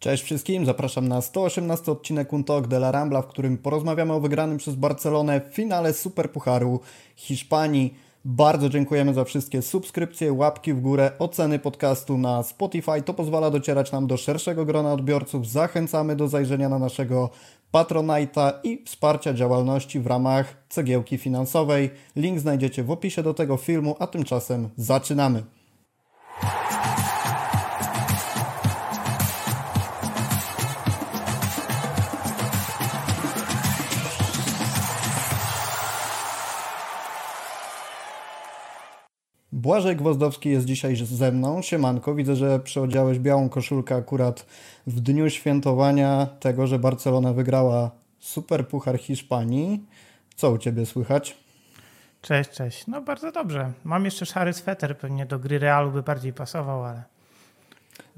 Cześć wszystkim, zapraszam na 118 odcinek Untok de la Rambla, w którym porozmawiamy o wygranym przez Barcelonę w finale Superpucharu Hiszpanii. Bardzo dziękujemy za wszystkie subskrypcje, łapki w górę, oceny podcastu na Spotify. To pozwala docierać nam do szerszego grona odbiorców. Zachęcamy do zajrzenia na naszego Patronite'a i wsparcia działalności w ramach cegiełki finansowej. Link znajdziecie w opisie do tego filmu, a tymczasem zaczynamy. Błażej Gwozdowski jest dzisiaj ze mną. Siemanko, widzę, że przyodziałeś białą koszulkę akurat w dniu świętowania tego, że Barcelona wygrała Super Puchar Hiszpanii. Co u Ciebie słychać? Cześć, cześć. No bardzo dobrze. Mam jeszcze szary sweter, pewnie do gry Realu by bardziej pasował, ale...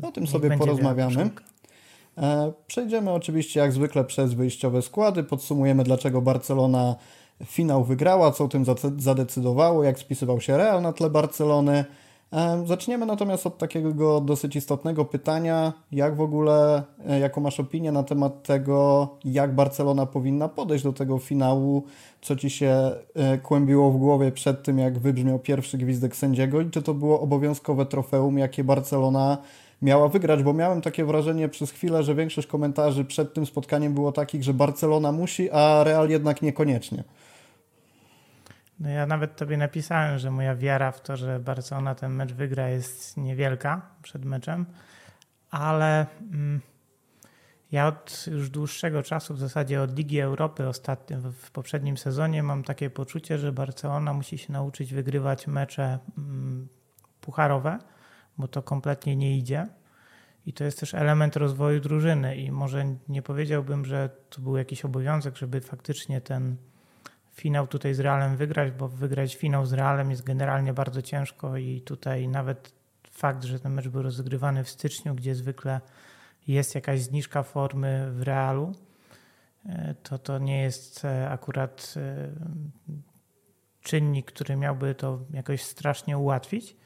O tym sobie porozmawiamy. E, przejdziemy oczywiście jak zwykle przez wyjściowe składy, podsumujemy dlaczego Barcelona finał wygrała, co o tym zadecydowało, jak spisywał się Real na tle Barcelony. Zaczniemy natomiast od takiego dosyć istotnego pytania, jak w ogóle, e, jaką masz opinię na temat tego, jak Barcelona powinna podejść do tego finału, co ci się e, kłębiło w głowie przed tym, jak wybrzmiał pierwszy gwizdek sędziego i czy to było obowiązkowe trofeum, jakie Barcelona miała wygrać, bo miałem takie wrażenie przez chwilę, że większość komentarzy przed tym spotkaniem było takich, że Barcelona musi, a Real jednak niekoniecznie. No ja nawet tobie napisałem, że moja wiara w to, że Barcelona ten mecz wygra jest niewielka przed meczem, ale mm, ja od już dłuższego czasu, w zasadzie od Ligi Europy ostatnio, w poprzednim sezonie mam takie poczucie, że Barcelona musi się nauczyć wygrywać mecze mm, pucharowe, bo to kompletnie nie idzie. I to jest też element rozwoju drużyny. I może nie powiedziałbym, że to był jakiś obowiązek, żeby faktycznie ten finał tutaj z Realem wygrać, bo wygrać finał z Realem jest generalnie bardzo ciężko i tutaj nawet fakt, że ten mecz był rozgrywany w styczniu, gdzie zwykle jest jakaś zniżka formy w Realu, e, to to nie jest e, akurat e, czynnik, który miałby to jakoś strasznie ułatwić.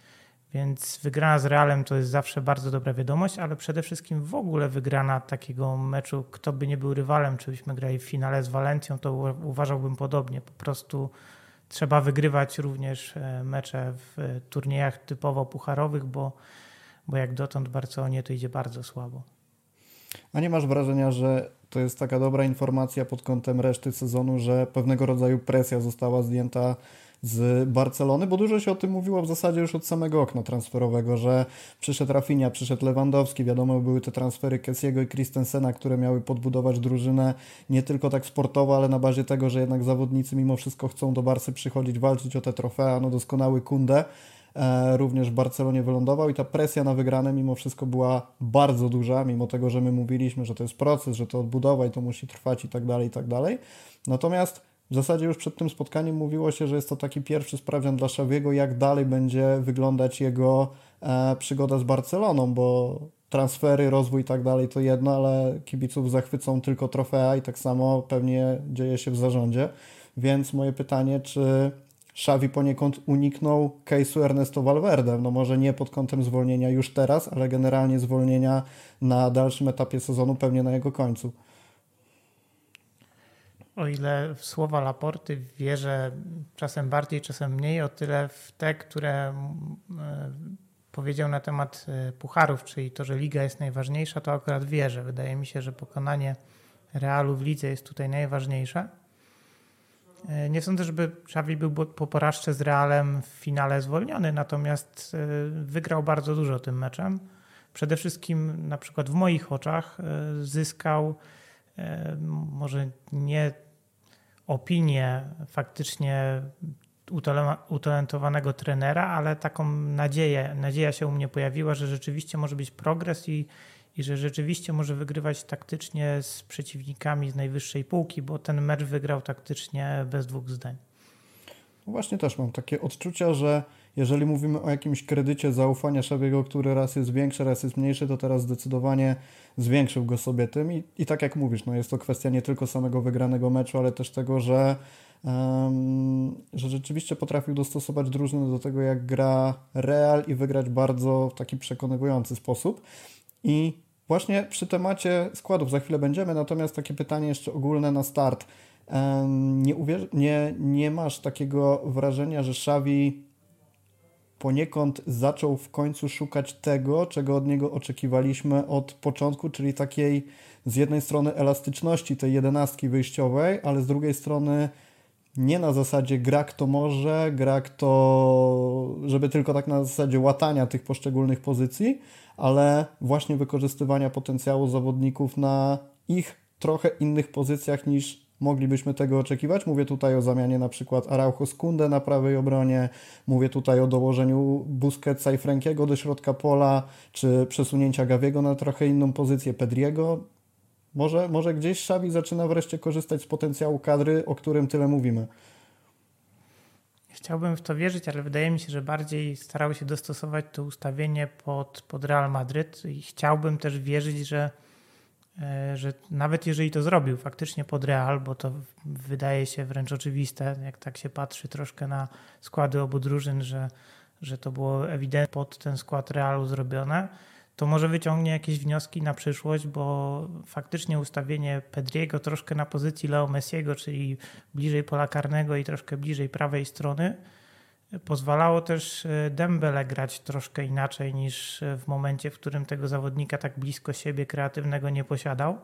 Więc wygrana z Realem to jest zawsze bardzo dobra wiadomość, ale przede wszystkim w ogóle wygrana takiego meczu, kto by nie był rywalem, czy byśmy grali w finale z Walencją, to uważałbym podobnie. Po prostu trzeba wygrywać również e, mecze w turniejach typowo pucharowych, bo, bo jak dotąd Barcelonie to idzie bardzo słabo. A nie masz wrażenia, że to jest taka dobra informacja pod kątem reszty sezonu, że pewnego rodzaju presja została zdjęta z Barcelony, bo dużo się o tym mówiło w zasadzie już od samego okna transferowego, że przyszedł Rafinha, przyszedł Lewandowski, wiadomo były te transfery Kessiego i Christensena, które miały podbudować drużynę nie tylko tak sportowo, ale na bazie tego, że jednak zawodnicy mimo wszystko chcą do Barsy przychodzić, walczyć o te trofea, no doskonały Kunde e, również w Barcelonie wylądował i ta presja na wygrane mimo wszystko była bardzo duża, mimo tego, że my mówiliśmy, że to jest proces, że to odbudowa i to musi trwać i tak dalej, i tak dalej. Natomiast w zasadzie już przed tym spotkaniem mówiło się, że jest to taki pierwszy sprawdzian dla Szawiego, jak dalej będzie wyglądać jego e, przygoda z Barceloną, bo transfery, rozwój i tak dalej to jedno, ale kibiców zachwycą tylko trofea i tak samo pewnie dzieje się w zarządzie. Więc moje pytanie, czy Xavi poniekąd uniknął case'u Ernesto Valverde? No może nie pod kątem zwolnienia już teraz, ale generalnie zwolnienia na dalszym etapie sezonu, pewnie na jego końcu. O ile w słowa Laporty wierzę czasem bardziej, czasem mniej, o tyle w te, które e, powiedział na temat e, pucharów, czyli to, że liga jest najważniejsza, to akurat wierzę. Wydaje mi się, że pokonanie Realu w lidze jest tutaj najważniejsze. E, nie sądzę, żeby Xavi był po porażce z Realem w finale zwolniony, natomiast wygrał bardzo dużo tym meczem. Przede wszystkim na przykład w moich oczach zyskał może nie opinię faktycznie utalentowanego trenera, ale taką nadzieję, nadzieja się u mnie pojawiła, że rzeczywiście może być progres i, i że rzeczywiście może wygrywać taktycznie z przeciwnikami z najwyższej półki, bo ten mecz wygrał taktycznie bez dwóch zdań. No właśnie też mam takie odczucia, że jeżeli mówimy o jakimś kredycie zaufania Szawiego, który raz jest większy, raz jest mniejszy, to teraz zdecydowanie zwiększył go sobie tym i, i tak jak mówisz, no jest to kwestia nie tylko samego wygranego meczu, ale też tego, że, że rzeczywiście potrafił dostosować drużynę do tego, jak gra Real i wygrać bardzo w taki przekonywujący sposób. I Właśnie przy temacie składów za chwilę będziemy, natomiast takie pytanie jeszcze ogólne na start. Nie, uwierz- nie, nie masz takiego wrażenia, że Xavi poniekąd zaczął w końcu szukać tego, czego od niego oczekiwaliśmy od początku, czyli takiej z jednej strony elastyczności tej jedenastki wyjściowej, ale z drugiej strony nie na zasadzie gra kto może, gra kto, żeby tylko tak na zasadzie łatania tych poszczególnych pozycji, ale właśnie wykorzystywania potencjału zawodników na ich trochę innych pozycjach niż moglibyśmy tego oczekiwać. Mówię tutaj o zamianie na przykład Araujo Skunde na prawej obronie, mówię tutaj o dołożeniu Busquetsa i Frankiego do środka pola, czy przesunięcia Gawiego na trochę inną pozycję Pedriego. Może, może gdzieś Xavi zaczyna wreszcie korzystać z potencjału kadry, o którym tyle mówimy. Chciałbym w to wierzyć, ale wydaje mi się, że bardziej starały się dostosować to ustawienie pod, pod Real Madryt i chciałbym też wierzyć, że, że nawet jeżeli to zrobił faktycznie pod Real, bo to wydaje się wręcz oczywiste, jak tak się patrzy troszkę na składy obu drużyn, że, że to było ewidentnie pod ten skład Realu zrobione, to może wyciągnie jakieś wnioski na przyszłość, bo faktycznie ustawienie Pedriego troszkę na pozycji Leo Messiego, czyli bliżej pola karnego i troszkę bliżej prawej strony, pozwalało też e, Dembele grać troszkę inaczej niż w momencie, w którym tego zawodnika tak blisko siebie kreatywnego nie posiadał.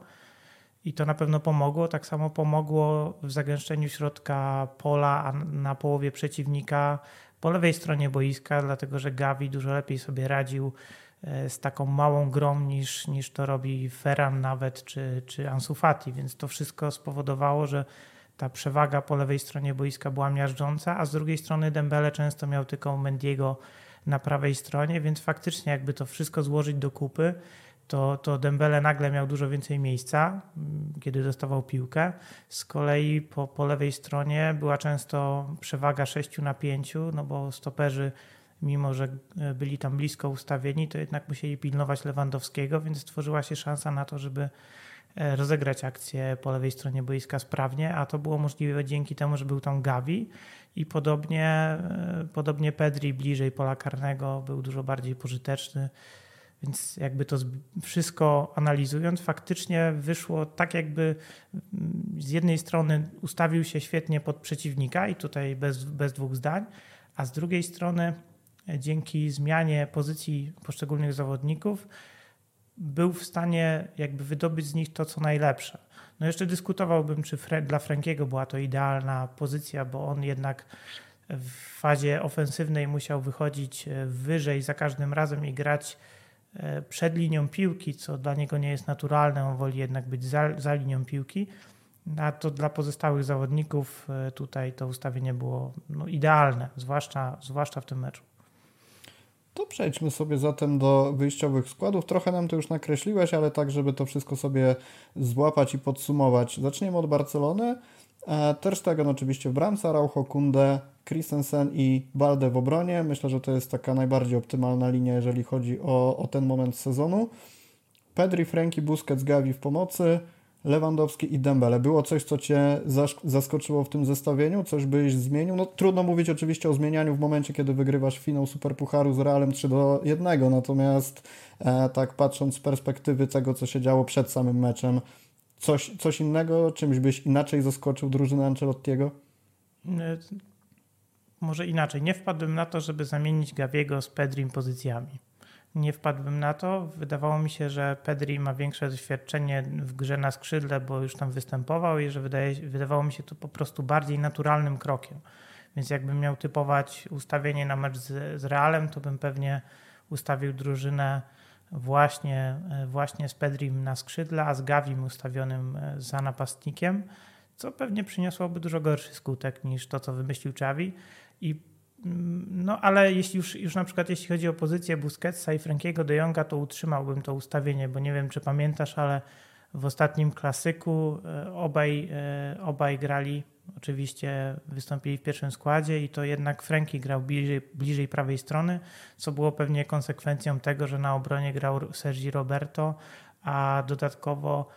I to na pewno pomogło. Tak samo pomogło w zagęszczeniu środka pola, a na połowie przeciwnika po lewej stronie boiska, dlatego że Gavi dużo lepiej sobie radził E, z taką małą grą niż, niż to robi Ferran nawet czy, czy Ansu Fati, więc to wszystko spowodowało, że ta przewaga po lewej stronie boiska była miażdżąca, a z drugiej strony Dembele często miał tylko Mendiego na prawej stronie, więc faktycznie jakby to wszystko złożyć do kupy, to, to Dembele nagle miał dużo więcej miejsca, kiedy dostawał piłkę. Z kolei po, po lewej stronie była często przewaga 6 na 5, no bo stoperzy mimo że e, byli tam blisko ustawieni, to jednak musieli pilnować Lewandowskiego, więc stworzyła się szansa na to, żeby rozegrać akcję po lewej stronie boiska sprawnie, a to było możliwe dzięki temu, że był tam Gavi i podobnie, e, podobnie Pedri bliżej pola karnego był dużo bardziej pożyteczny. Więc jakby to wszystko analizując, faktycznie wyszło tak, jakby mm, z jednej strony ustawił się świetnie pod przeciwnika i tutaj bez, bez dwóch zdań, a z drugiej strony dzięki zmianie pozycji poszczególnych zawodników był w stanie jakby wydobyć z nich to, co najlepsze. No jeszcze dyskutowałbym, czy dla Frankiego była to idealna pozycja, bo on jednak w fazie ofensywnej musiał wychodzić e, wyżej za każdym razem i grać e, przed linią piłki, co dla niego nie jest naturalne. On woli jednak być za, za linią piłki. A to dla pozostałych zawodników e, tutaj to ustawienie było no, idealne, zwłaszcza, zwłaszcza w tym meczu. To przejdźmy sobie zatem do wyjściowych składów. Trochę nam to już nakreśliłeś, ale tak, żeby to wszystko sobie złapać i podsumować. Zaczniemy od Barcelony. E, Ter Stegen oczywiście w bramce, Araujo, Kunde, Christensen i Balde w obronie. Myślę, że to jest taka najbardziej optymalna linia, jeżeli chodzi o, o ten moment sezonu. Pedri, Franki, Busquets, Gavi w pomocy. Lewandowski i Dembele. Było coś, co Cię zaskoczyło w tym zestawieniu? Coś byś zmienił? No trudno mówić oczywiście o zmienianiu w momencie, kiedy wygrywasz finał Superpucharu z Realem 3 do 1, natomiast e, tak patrząc z perspektywy tego, co się działo przed samym meczem, coś, coś innego, czymś byś inaczej zaskoczył drużynę Ancelottiego? E, może inaczej. Nie wpadłbym na to, żeby zamienić Gaviego z Pedrim pozycjami nie wpadłbym na to. Wydawało mi się, że Pedri ma większe doświadczenie w grze na skrzydle, bo już tam występował i że wydaje, wydawało mi się to po prostu bardziej naturalnym krokiem. Więc jakbym miał typować ustawienie na mecz z, z Realem, to bym pewnie ustawił drużynę właśnie, właśnie z Pedrim na skrzydle, a z Gavim ustawionym e, za napastnikiem, co pewnie przyniosłoby dużo gorszy skutek niż to, co wymyślił Czawi. I no ale jeśli już, już na przykład jeśli chodzi o pozycję Busquetsa i Frankiego de Jonga, to utrzymałbym to ustawienie, bo nie wiem czy pamiętasz, ale w ostatnim klasyku e, obaj, e, obaj grali, oczywiście wystąpili w pierwszym składzie i to jednak Franki grał bliżej, bliżej prawej strony, co było pewnie konsekwencją tego, że na obronie grał Sergi Roberto, a dodatkowo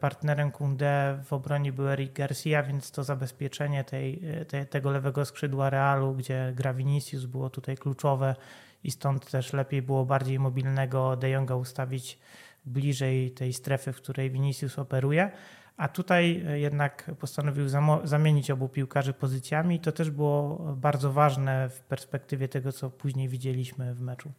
partnerem Kunde w obronie był Eric Garcia, więc to zabezpieczenie tej, e, tego lewego skrzydła Realu, gdzie gra Vinicius było tutaj kluczowe i stąd też lepiej było bardziej mobilnego De Jonga ustawić bliżej tej strefy, w której Vinicius operuje. A tutaj jednak postanowił zamienić obu piłkarzy pozycjami. To też było bardzo ważne w perspektywie tego, co później widzieliśmy w meczu.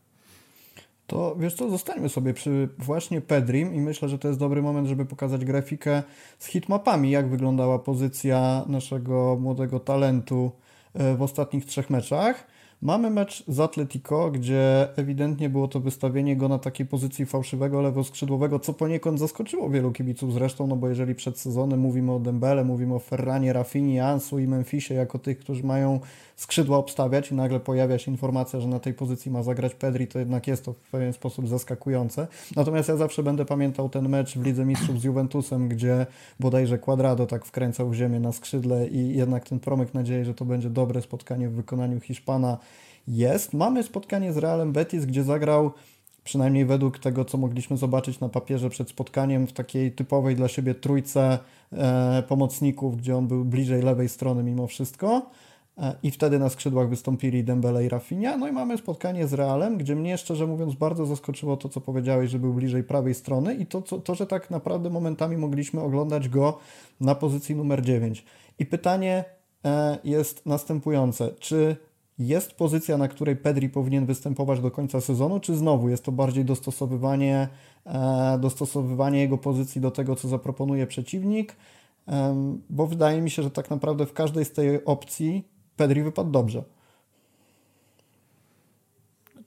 To wiesz co, zostańmy sobie przy właśnie Pedrim i myślę, że to jest dobry moment, żeby pokazać grafikę z hitmapami, jak wyglądała pozycja naszego młodego talentu e, w ostatnich trzech meczach. Mamy mecz z Atletico, gdzie ewidentnie było to wystawienie go na takiej pozycji fałszywego lewoskrzydłowego, co poniekąd zaskoczyło wielu kibiców zresztą, no bo jeżeli przed sezonem mówimy o Dembele, mówimy o Ferranie, Rafini, Ansu i Memphisie jako tych, którzy mają skrzydła obstawiać i nagle pojawia się informacja, że na tej pozycji ma zagrać Pedri, to jednak jest to w pewien sposób zaskakujące. Natomiast ja zawsze będę pamiętał ten mecz w Lidze Mistrzów z Juventusem, gdzie bodajże Quadrado tak wkręcał w ziemię na skrzydle i jednak ten promyk nadziei, że to będzie dobre spotkanie w wykonaniu Hiszpana jest. Mamy spotkanie z Realem Betis, gdzie zagrał przynajmniej według tego, co mogliśmy zobaczyć na papierze przed spotkaniem, w takiej typowej dla siebie trójce e, pomocników, gdzie on był bliżej lewej strony mimo wszystko. E, I wtedy na skrzydłach wystąpili Dembele i Rafinha. No i mamy spotkanie z Realem, gdzie mnie szczerze mówiąc bardzo zaskoczyło to, co powiedziałeś, że był bliżej prawej strony i to, co, to że tak naprawdę momentami mogliśmy oglądać go na pozycji numer 9. I pytanie e, jest następujące. Czy jest pozycja, na której Pedri powinien występować do końca sezonu, czy znowu jest to bardziej dostosowywanie, e, dostosowywanie jego pozycji do tego, co zaproponuje przeciwnik? Bo wydaje mi się, że tak naprawdę w każdej z tej opcji Pedri wypadł dobrze.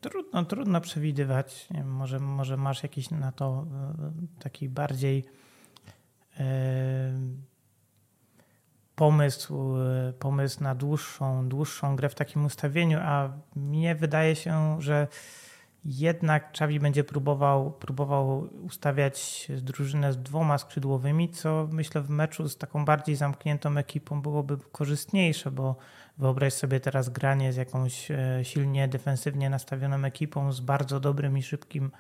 Trudno, trudno przewidywać. Wiem, może, może masz jakiś na to e, taki bardziej yy, pomysł, yy, pomysł na dłuższą, dłuższą grę w takim ustawieniu, a mnie wydaje się, że jednak Czawi będzie próbował, próbował ustawiać drużynę z dwoma skrzydłowymi, co myślę w meczu z taką bardziej zamkniętą ekipą byłoby korzystniejsze, bo Wyobraź sobie teraz granie z jakąś e, silnie defensywnie nastawioną ekipą, z bardzo dobrym i szybkim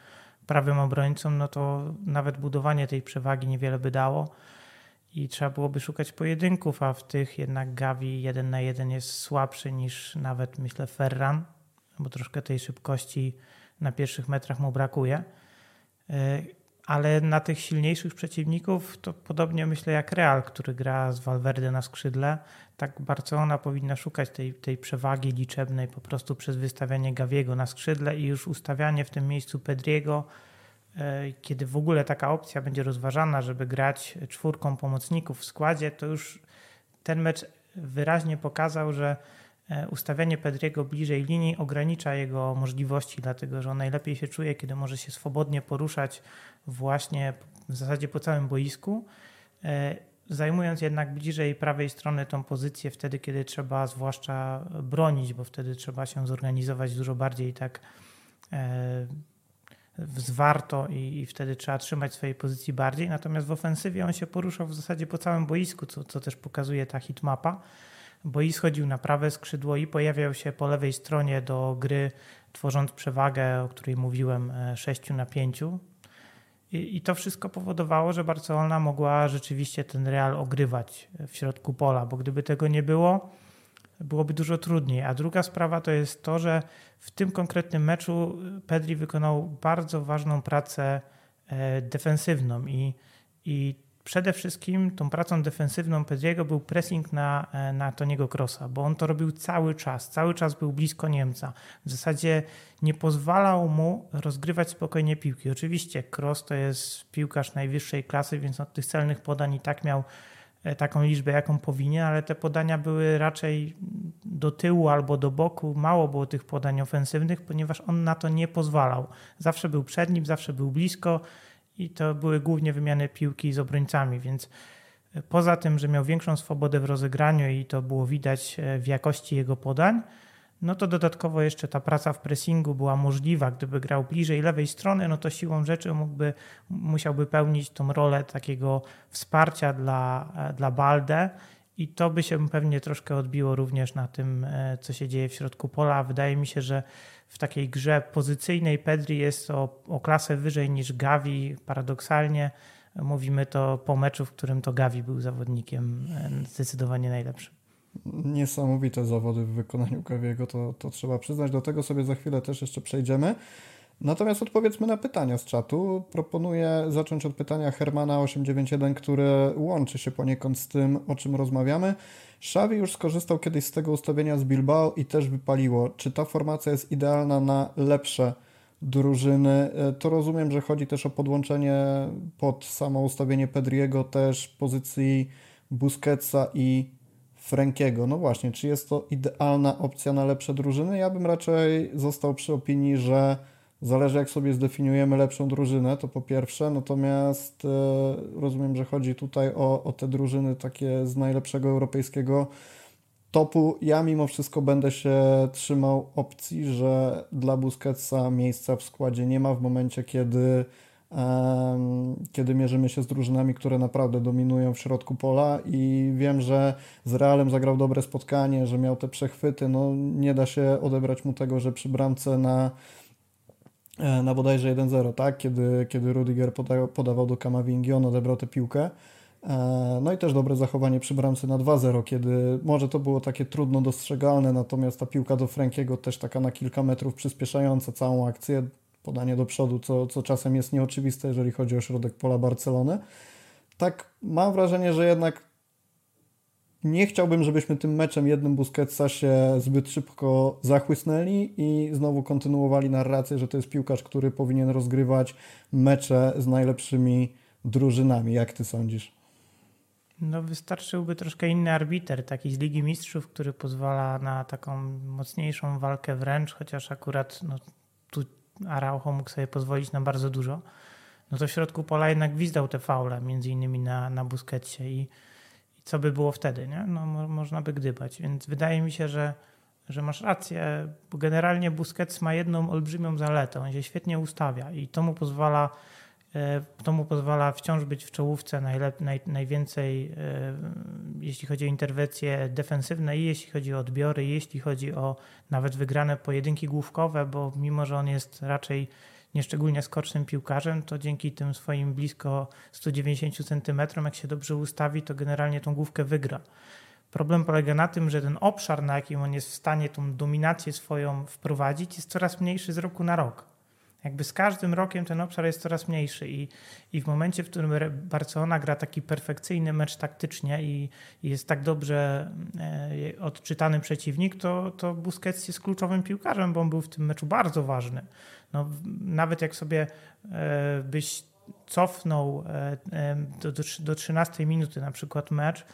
prawym obrońcą, no to nawet budowanie tej przewagi niewiele by dało i trzeba byłoby szukać pojedynków, a w tych jednak Gavi jeden na jeden jest słabszy niż nawet myślę Ferran, bo troszkę tej szybkości na pierwszych metrach mu brakuje. E, ale na tych silniejszych przeciwników to podobnie myślę jak Real, który gra z Valverde na skrzydle, tak Barcelona powinna szukać tej, tej przewagi liczebnej po prostu przez wystawianie Gaviego na skrzydle i już ustawianie w tym miejscu Pedriego, e, kiedy w ogóle taka opcja będzie rozważana, żeby grać czwórką pomocników w składzie, to już ten mecz wyraźnie pokazał, że ustawianie Pedriego bliżej linii ogranicza jego możliwości, dlatego że on najlepiej się czuje, kiedy może się swobodnie poruszać właśnie w zasadzie po całym boisku e, zajmując jednak bliżej prawej strony tą pozycję wtedy, kiedy trzeba zwłaszcza bronić, bo wtedy trzeba się zorganizować dużo bardziej tak e, zwarto i, i, wtedy trzeba trzymać swojej pozycji bardziej. Natomiast w ofensywie on się poruszał w zasadzie po całym boisku, co, co też pokazuje ta hitmapa. Bois chodził na prawe skrzydło i pojawiał się po lewej stronie do gry, tworząc przewagę, o której mówiłem, 6 e, na 5 i, I, to wszystko powodowało, że Barcelona mogła rzeczywiście ten Real ogrywać w środku pola, bo gdyby tego nie było, byłoby dużo trudniej. A druga sprawa to jest to, że w tym konkretnym meczu Pedri wykonał bardzo ważną pracę e, defensywną i, i przede wszystkim tą pracą defensywną Pedriego był pressing na, e, na Toniego Krosa, bo on to robił cały czas, cały czas był blisko Niemca. W zasadzie nie pozwalał mu rozgrywać spokojnie piłki. Oczywiście Kroos to jest piłkarz najwyższej klasy, więc od tych celnych podań i tak miał e, taką liczbę, jaką powinien, ale te podania były raczej do tyłu albo do boku. Mało było tych podań ofensywnych, ponieważ on na to nie pozwalał. Zawsze był przed nim, zawsze był blisko i to były głównie wymiany piłki z obrońcami, więc e, poza tym, że miał większą swobodę w rozegraniu i to było widać e, w jakości jego podań, no to dodatkowo jeszcze ta praca w pressingu była możliwa. Gdyby grał bliżej lewej strony, no to siłą rzeczy mógłby, musiałby pełnić tą rolę takiego wsparcia dla, e, dla Balde i to by się pewnie troszkę odbiło również na tym, co się dzieje w środku pola. Wydaje mi się, że w takiej grze pozycyjnej Pedri jest o, o klasę wyżej niż Gavi. Paradoksalnie mówimy to po meczu, w którym to Gavi był zawodnikiem e, zdecydowanie najlepszym. Niesamowite zawody w wykonaniu Gaviego, to, to trzeba przyznać. Do tego sobie za chwilę też jeszcze przejdziemy. Natomiast odpowiedzmy na pytania z czatu. Proponuję zacząć od pytania Hermana891, które łączy się poniekąd z tym, o czym rozmawiamy. Xavi już skorzystał kiedyś z tego ustawienia z Bilbao i też wypaliło. Czy ta formacja jest idealna na lepsze drużyny? E, to rozumiem, że chodzi też o podłączenie pod samo ustawienie Pedriego też pozycji Busquetsa i Frankiego. No właśnie, czy jest to idealna opcja na lepsze drużyny? Ja bym raczej został przy opinii, że Zależy, jak sobie zdefiniujemy lepszą drużynę, to po pierwsze, natomiast e, rozumiem, że chodzi tutaj o, o te drużyny takie z najlepszego europejskiego topu. Ja mimo wszystko będę się trzymał opcji, że dla Busquetsa miejsca w składzie nie ma w momencie, kiedy, kiedy mierzymy się z drużynami, które naprawdę dominują w środku pola i wiem, że z Realem zagrał dobre spotkanie, że miał te przechwyty. No, nie da się odebrać mu tego, że przy bramce na na bodajże 1-0, tak? Kiedy, kiedy Rudiger poda, podawał do Kamavingi, on odebrał tę piłkę. E, no i też dobre zachowanie przy bramce na 2-0, kiedy może to było takie trudno dostrzegalne, natomiast ta piłka do Frankiego też taka na kilka metrów przyspieszająca całą akcję, podanie do przodu, co, co czasem jest nieoczywiste, jeżeli chodzi o środek pola Barcelony. Tak mam wrażenie, że jednak nie chciałbym, żebyśmy tym meczem jednym Busquetsa się zbyt szybko zachłysnęli i znowu kontynuowali narrację, że to jest piłkarz, który powinien rozgrywać mecze z najlepszymi drużynami. Jak ty sądzisz? No wystarczyłby troszkę inny arbiter, taki z Ligi Mistrzów, który pozwala na taką mocniejszą walkę wręcz, chociaż akurat no, tu Araujo mógł sobie pozwolić na bardzo dużo. No to w środku pola jednak gwizdał te faule, między innymi na, na Busquetsie i co by było wtedy, nie? No, mo można by gdybać. Więc wydaje mi się, że, że masz rację, generalnie Busquets ma jedną olbrzymią zaletę. On się świetnie ustawia i to mu pozwala, e, to mu pozwala wciąż być w czołówce naj, najwięcej, e, jeśli chodzi o interwencje defensywne i jeśli chodzi o odbiory, jeśli chodzi o nawet wygrane pojedynki główkowe, bo mimo, że on jest raczej nieszczególnie skocznym piłkarzem, to dzięki tym swoim blisko 190 cm, jak się dobrze ustawi, to generalnie tą główkę wygra. Problem polega na tym, że ten obszar, na jakim on jest w stanie tą dominację swoją wprowadzić, jest coraz mniejszy z roku na rok. Jakby z każdym rokiem ten obszar jest coraz mniejszy i, i w momencie, w którym Barcelona gra taki perfekcyjny mecz taktycznie i, i jest tak dobrze e, odczytany przeciwnik, to, to Busquets jest kluczowym piłkarzem, bo on był w tym meczu bardzo ważny. No, nawet jak sobie e, byś cofnął e, e, do, do 13 minuty na przykład mecz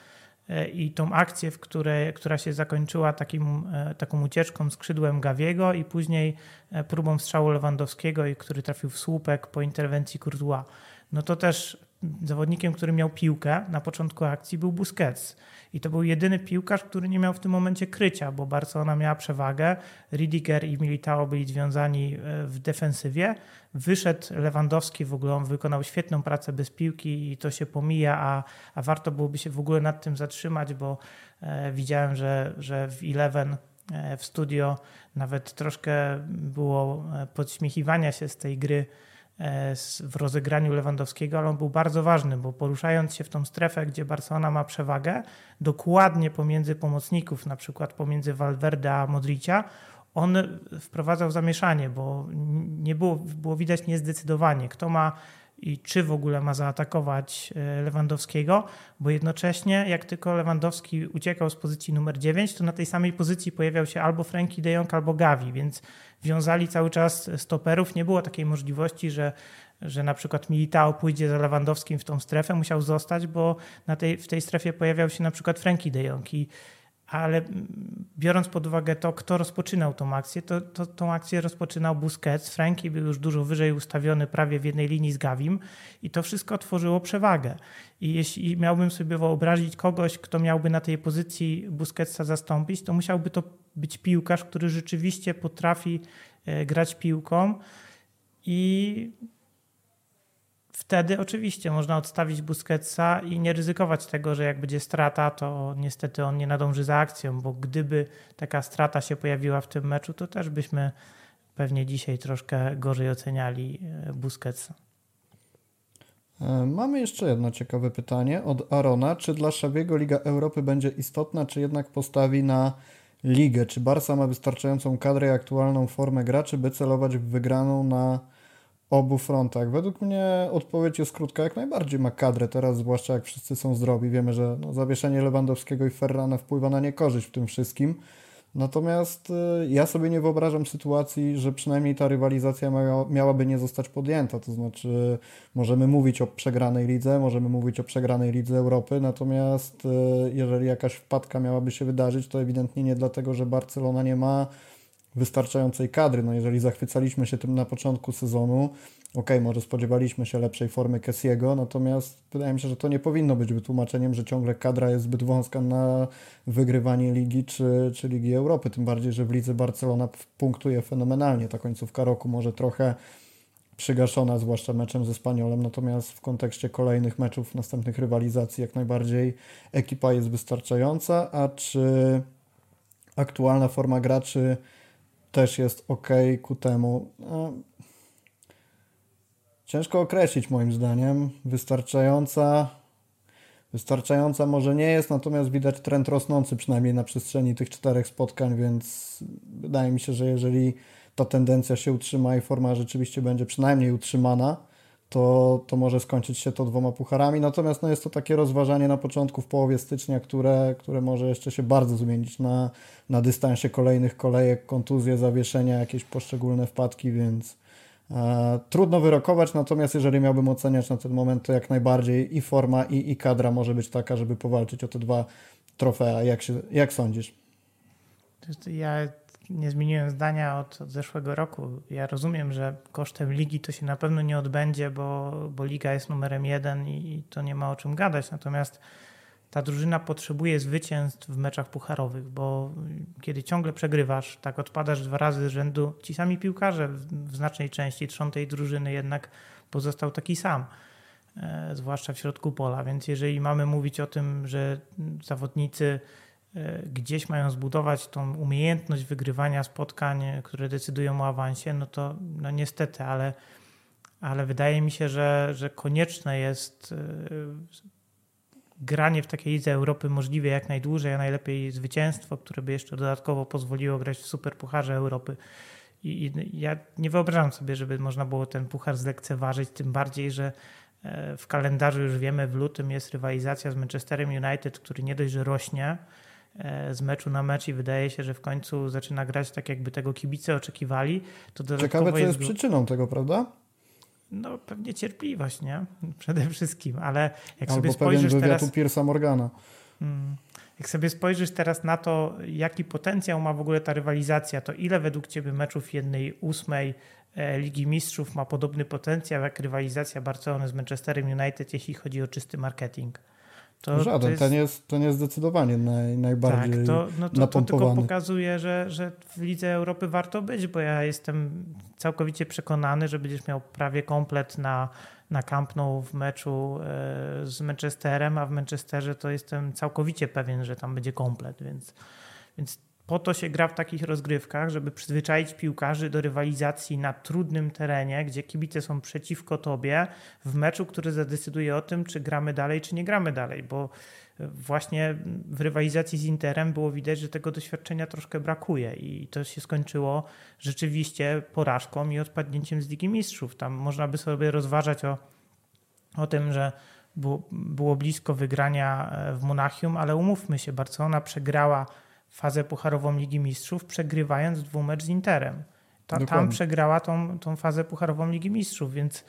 i tą akcję, w której, która się zakończyła takim, taką ucieczką skrzydłem Gawiego i później próbą strzału Lewandowskiego, który trafił w słupek po interwencji Courtois, no to też zawodnikiem, który miał piłkę na początku akcji był Busquets. I to był jedyny piłkarz, który nie miał w tym momencie krycia, bo Barcelona miała przewagę. Ridiger i Militao byli związani e, w defensywie. Wyszedł Lewandowski, w ogóle on wykonał świetną pracę bez piłki i to się pomija, a, a warto byłoby się w ogóle nad tym zatrzymać, bo e, widziałem, że, że w Eleven e, w studio nawet troszkę było e, podśmiechiwania się z tej gry w rozegraniu Lewandowskiego, ale on był bardzo ważny, bo poruszając się w tą strefę, gdzie Barcelona ma przewagę, dokładnie pomiędzy pomocników, na przykład pomiędzy Valverde a Modricia, on wprowadzał zamieszanie, bo nie było, było widać niezdecydowanie, kto ma i czy w ogóle ma zaatakować e, Lewandowskiego, bo jednocześnie jak tylko Lewandowski uciekał z pozycji numer 9, to na tej samej pozycji pojawiał się albo Frankie de Jong, albo Gavi, więc wiązali cały czas stoperów. Nie było takiej możliwości, że, że na przykład Militao pójdzie za Lewandowskim w tą strefę, musiał zostać, bo na tej, w tej strefie pojawiał się na przykład Frankie de Jong i ale biorąc pod uwagę to, kto rozpoczynał tą akcję, to, to tą akcję rozpoczynał Busquets. Franki był już dużo wyżej ustawiony, prawie w jednej linii z Gawim i to wszystko tworzyło przewagę. I jeśli miałbym sobie wyobrazić kogoś, kto miałby na tej pozycji Busquetsa zastąpić, to musiałby to być piłkarz, który rzeczywiście potrafi e, grać piłką i wtedy oczywiście można odstawić Busquetsa i nie ryzykować tego, że jak będzie strata, to niestety on nie nadąży za akcją, bo gdyby taka strata się pojawiła w tym meczu, to też byśmy pewnie dzisiaj troszkę gorzej oceniali e, Busquetsa. E, mamy jeszcze jedno ciekawe pytanie od Arona. Czy dla Szabiego Liga Europy będzie istotna, czy jednak postawi na ligę. Czy Barca ma wystarczającą kadrę i aktualną formę graczy, by celować w wygraną na obu frontach? Według mnie odpowiedź jest krótka. Jak najbardziej ma kadrę teraz, zwłaszcza jak wszyscy są zdrowi. Wiemy, że no, zawieszenie Lewandowskiego i Ferrana wpływa na niekorzyść w tym wszystkim. Natomiast y, ja sobie nie wyobrażam sytuacji, że przynajmniej ta rywalizacja miała, miałaby nie zostać podjęta. To znaczy, możemy mówić o przegranej lidze, możemy mówić o przegranej lidze Europy, natomiast y, jeżeli jakaś wpadka miałaby się wydarzyć, to ewidentnie nie dlatego, że Barcelona nie ma wystarczającej kadry. No jeżeli zachwycaliśmy się tym na początku sezonu, ok, może spodziewaliśmy się lepszej formy Kessiego, natomiast wydaje mi się, że to nie powinno być wytłumaczeniem, że ciągle kadra jest zbyt wąska na wygrywanie ligi czy, czy Ligi Europy. Tym bardziej, że w lidze Barcelona punktuje fenomenalnie. Ta końcówka roku może trochę przygaszona, zwłaszcza meczem ze Spaniolem, natomiast w kontekście kolejnych meczów, następnych rywalizacji, jak najbardziej ekipa jest wystarczająca. A czy aktualna forma graczy też jest ok ku temu? No, Ciężko określić moim zdaniem. Wystarczająca. Wystarczająca może nie jest, natomiast widać trend rosnący przynajmniej na przestrzeni tych czterech spotkań, więc wydaje mi się, że jeżeli ta tendencja się utrzyma i forma rzeczywiście będzie przynajmniej utrzymana, to, to może skończyć się to dwoma pucharami. Natomiast no, jest to takie rozważanie na początku, w połowie stycznia, które, które może jeszcze się bardzo zmienić na, na dystansie kolejnych kolejek, kontuzje, zawieszenia, jakieś poszczególne wpadki, więc E, trudno wyrokować, natomiast jeżeli miałbym oceniać na ten moment, to jak najbardziej i forma, i, i kadra może być taka, żeby powalczyć o te dwa trofea. Jak, się, jak sądzisz? Ja nie zmieniłem zdania od, od, zeszłego roku. Ja rozumiem, że kosztem ligi to się na pewno nie odbędzie, bo, bo liga jest numerem jeden i, i to nie ma o czym gadać. Natomiast ta drużyna potrzebuje zwycięstw w meczach pucharowych, bo kiedy ciągle przegrywasz, tak odpadasz dwa razy z rzędu, ci sami piłkarze w znacznej części trzon tej drużyny jednak pozostał taki sam, e, zwłaszcza w środku pola. Więc jeżeli mamy mówić o tym, że zawodnicy gdzieś mają zbudować tą umiejętność wygrywania spotkań, które decydują o awansie, no to no niestety, ale, ale wydaje mi się, że, że konieczne jest e, granie w takiej lidze Europy możliwie jak najdłużej, a najlepiej zwycięstwo, które by jeszcze dodatkowo pozwoliło grać w Superpucharze Europy. I, I, ja nie wyobrażam sobie, żeby można było ten puchar zlekceważyć, tym bardziej, że e, w kalendarzu już wiemy, w lutym jest rywalizacja z Manchesterem United, który nie dość, że rośnie e, z meczu na mecz i wydaje się, że w końcu zaczyna grać tak, jakby tego kibice oczekiwali. To Ciekawe, co jest, jest przyczyną tego, prawda? No pewnie cierpliwość, nie? Przede wszystkim, ale jak Albo sobie spojrzysz teraz... Piersa Morgana. Hmm. Jak sobie spojrzysz teraz na to, jaki potencjał ma w ogóle ta rywalizacja, to ile według Ciebie meczów jednej ósmej e, Ligi Mistrzów ma podobny potencjał jak rywalizacja Barcelony z Manchesterem United, jeśli chodzi o czysty marketing? To, Żaden, to jest, ten, jest, ten jest zdecydowanie naj, najbardziej tak, to, no to, to tylko pokazuje, że, że w Lidze Europy warto być, bo ja jestem całkowicie przekonany, że będziesz miał prawie komplet na, na Camp Nou w meczu e, z Manchesterem, a w Manchesterze to jestem całkowicie pewien, że tam będzie komplet, więc, więc po to się gra w takich rozgrywkach, żeby przyzwyczaić piłkarzy do rywalizacji na trudnym terenie, gdzie kibice są przeciwko tobie, w meczu, który zadecyduje o tym, czy gramy dalej, czy nie gramy dalej, bo właśnie w rywalizacji z Interem było widać, że tego doświadczenia troszkę brakuje i to się skończyło rzeczywiście porażką i odpadnięciem z Ligi Mistrzów. Tam można by sobie rozważać o, o tym, że było, było blisko wygrania e, w Monachium, ale umówmy się, Barcelona przegrała fazę pucharową Ligi Mistrzów, przegrywając dwumecz z Interem. Ta, tam przegrała tą, tą fazę pucharową Ligi Mistrzów, więc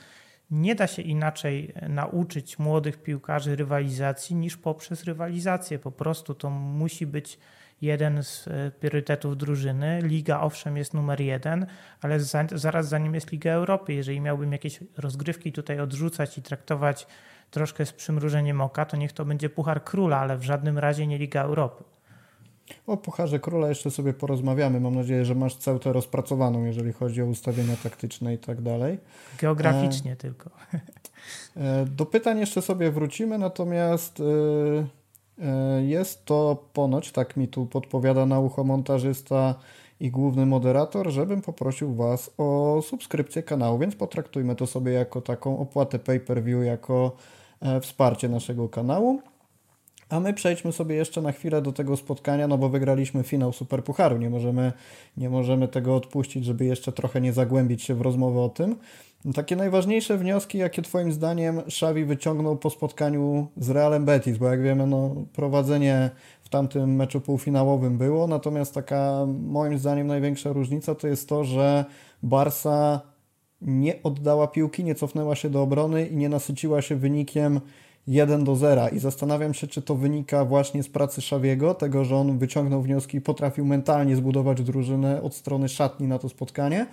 nie da się inaczej nauczyć młodych piłkarzy rywalizacji niż poprzez rywalizację. Po prostu to musi być jeden z e, priorytetów drużyny. Liga owszem jest numer jeden, ale za, zaraz za nim jest Liga Europy. Jeżeli miałbym jakieś rozgrywki tutaj odrzucać i traktować troszkę z przymrużeniem oka, to niech to będzie Puchar Króla, ale w żadnym razie nie Liga Europy. O Pucharze Króla jeszcze sobie porozmawiamy. Mam nadzieję, że masz całą rozpracowaną, jeżeli chodzi o ustawienia taktyczne i tak dalej. Geograficznie e, tylko. E, do pytań jeszcze sobie wrócimy, natomiast e, e, jest to ponoć, tak mi tu podpowiada na ucho montażysta i główny moderator, żebym poprosił Was o subskrypcję kanału, więc potraktujmy to sobie jako taką opłatę pay-per-view, jako wsparcie naszego kanału. A my przejdźmy sobie jeszcze na chwilę do tego spotkania, no bo wygraliśmy finał Superpucharu. Nie możemy, nie możemy tego odpuścić, żeby jeszcze trochę nie zagłębić się w rozmowę o tym. Takie najważniejsze wnioski, jakie Twoim zdaniem Xavi wyciągnął po spotkaniu z Realem Betis, bo jak wiemy, no, prowadzenie w tamtym meczu półfinałowym było, natomiast taka moim zdaniem największa różnica to jest to, że Barsa nie oddała piłki, nie cofnęła się do obrony i nie nasyciła się wynikiem 1 do 0 i zastanawiam się, czy to wynika właśnie z pracy Szawiego, tego, że on wyciągnął wnioski i potrafił mentalnie zbudować drużynę od strony szatni na to spotkanie,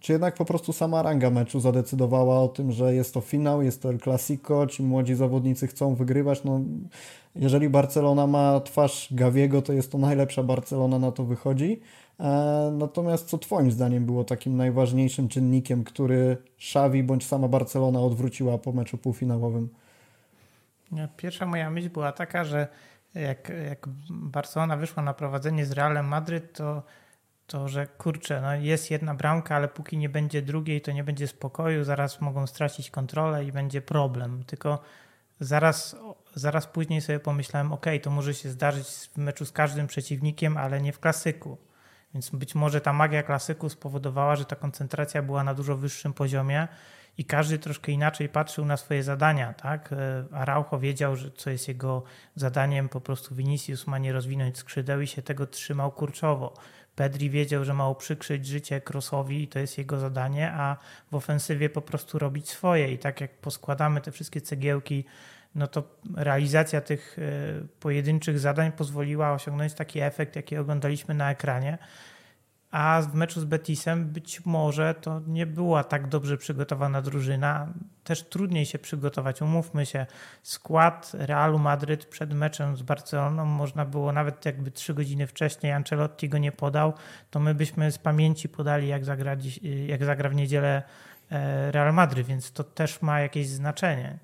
czy jednak po prostu sama ranga meczu zadecydowała o tym, że jest to finał, jest to El Clasico, ci młodzi zawodnicy chcą wygrywać. No, jeżeli Barcelona ma twarz Gawiego, to jest to najlepsza Barcelona, na to wychodzi. E, natomiast co Twoim zdaniem było takim najważniejszym czynnikiem, który Xavi bądź sama Barcelona odwróciła po meczu półfinałowym? Pierwsza moja myśl była taka, że jak, jak Barcelona wyszła na prowadzenie z Realem Madryt, to, to że kurczę, no jest jedna bramka, ale póki nie będzie drugiej, to nie będzie spokoju, zaraz mogą stracić kontrolę i będzie problem. Tylko zaraz, zaraz później sobie pomyślałem, ok, to może się zdarzyć w meczu z każdym przeciwnikiem, ale nie w klasyku. Więc być może ta magia klasyku spowodowała, że ta koncentracja była na dużo wyższym poziomie i każdy troszkę inaczej patrzył na swoje zadania. Tak? E, Araujo wiedział, że co jest jego zadaniem, po prostu Vinicius ma nie rozwinąć skrzydeł i się tego trzymał kurczowo. Pedri wiedział, że ma uprzykrzyć życie Crossowi i to jest jego zadanie, a w ofensywie po prostu robić swoje. I tak jak poskładamy te wszystkie cegiełki, no to realizacja tych e, pojedynczych zadań pozwoliła osiągnąć taki efekt, jaki oglądaliśmy na ekranie a w meczu z Betisem być może to nie była tak dobrze przygotowana drużyna. Też trudniej się przygotować. Umówmy się, skład Realu Madryt przed meczem z Barceloną można było nawet jakby trzy godziny wcześniej Ancelotti go nie podał, to my byśmy z pamięci podali jak zagra, jak zagra w niedzielę e, Real Madryt, więc to też ma jakieś znaczenie.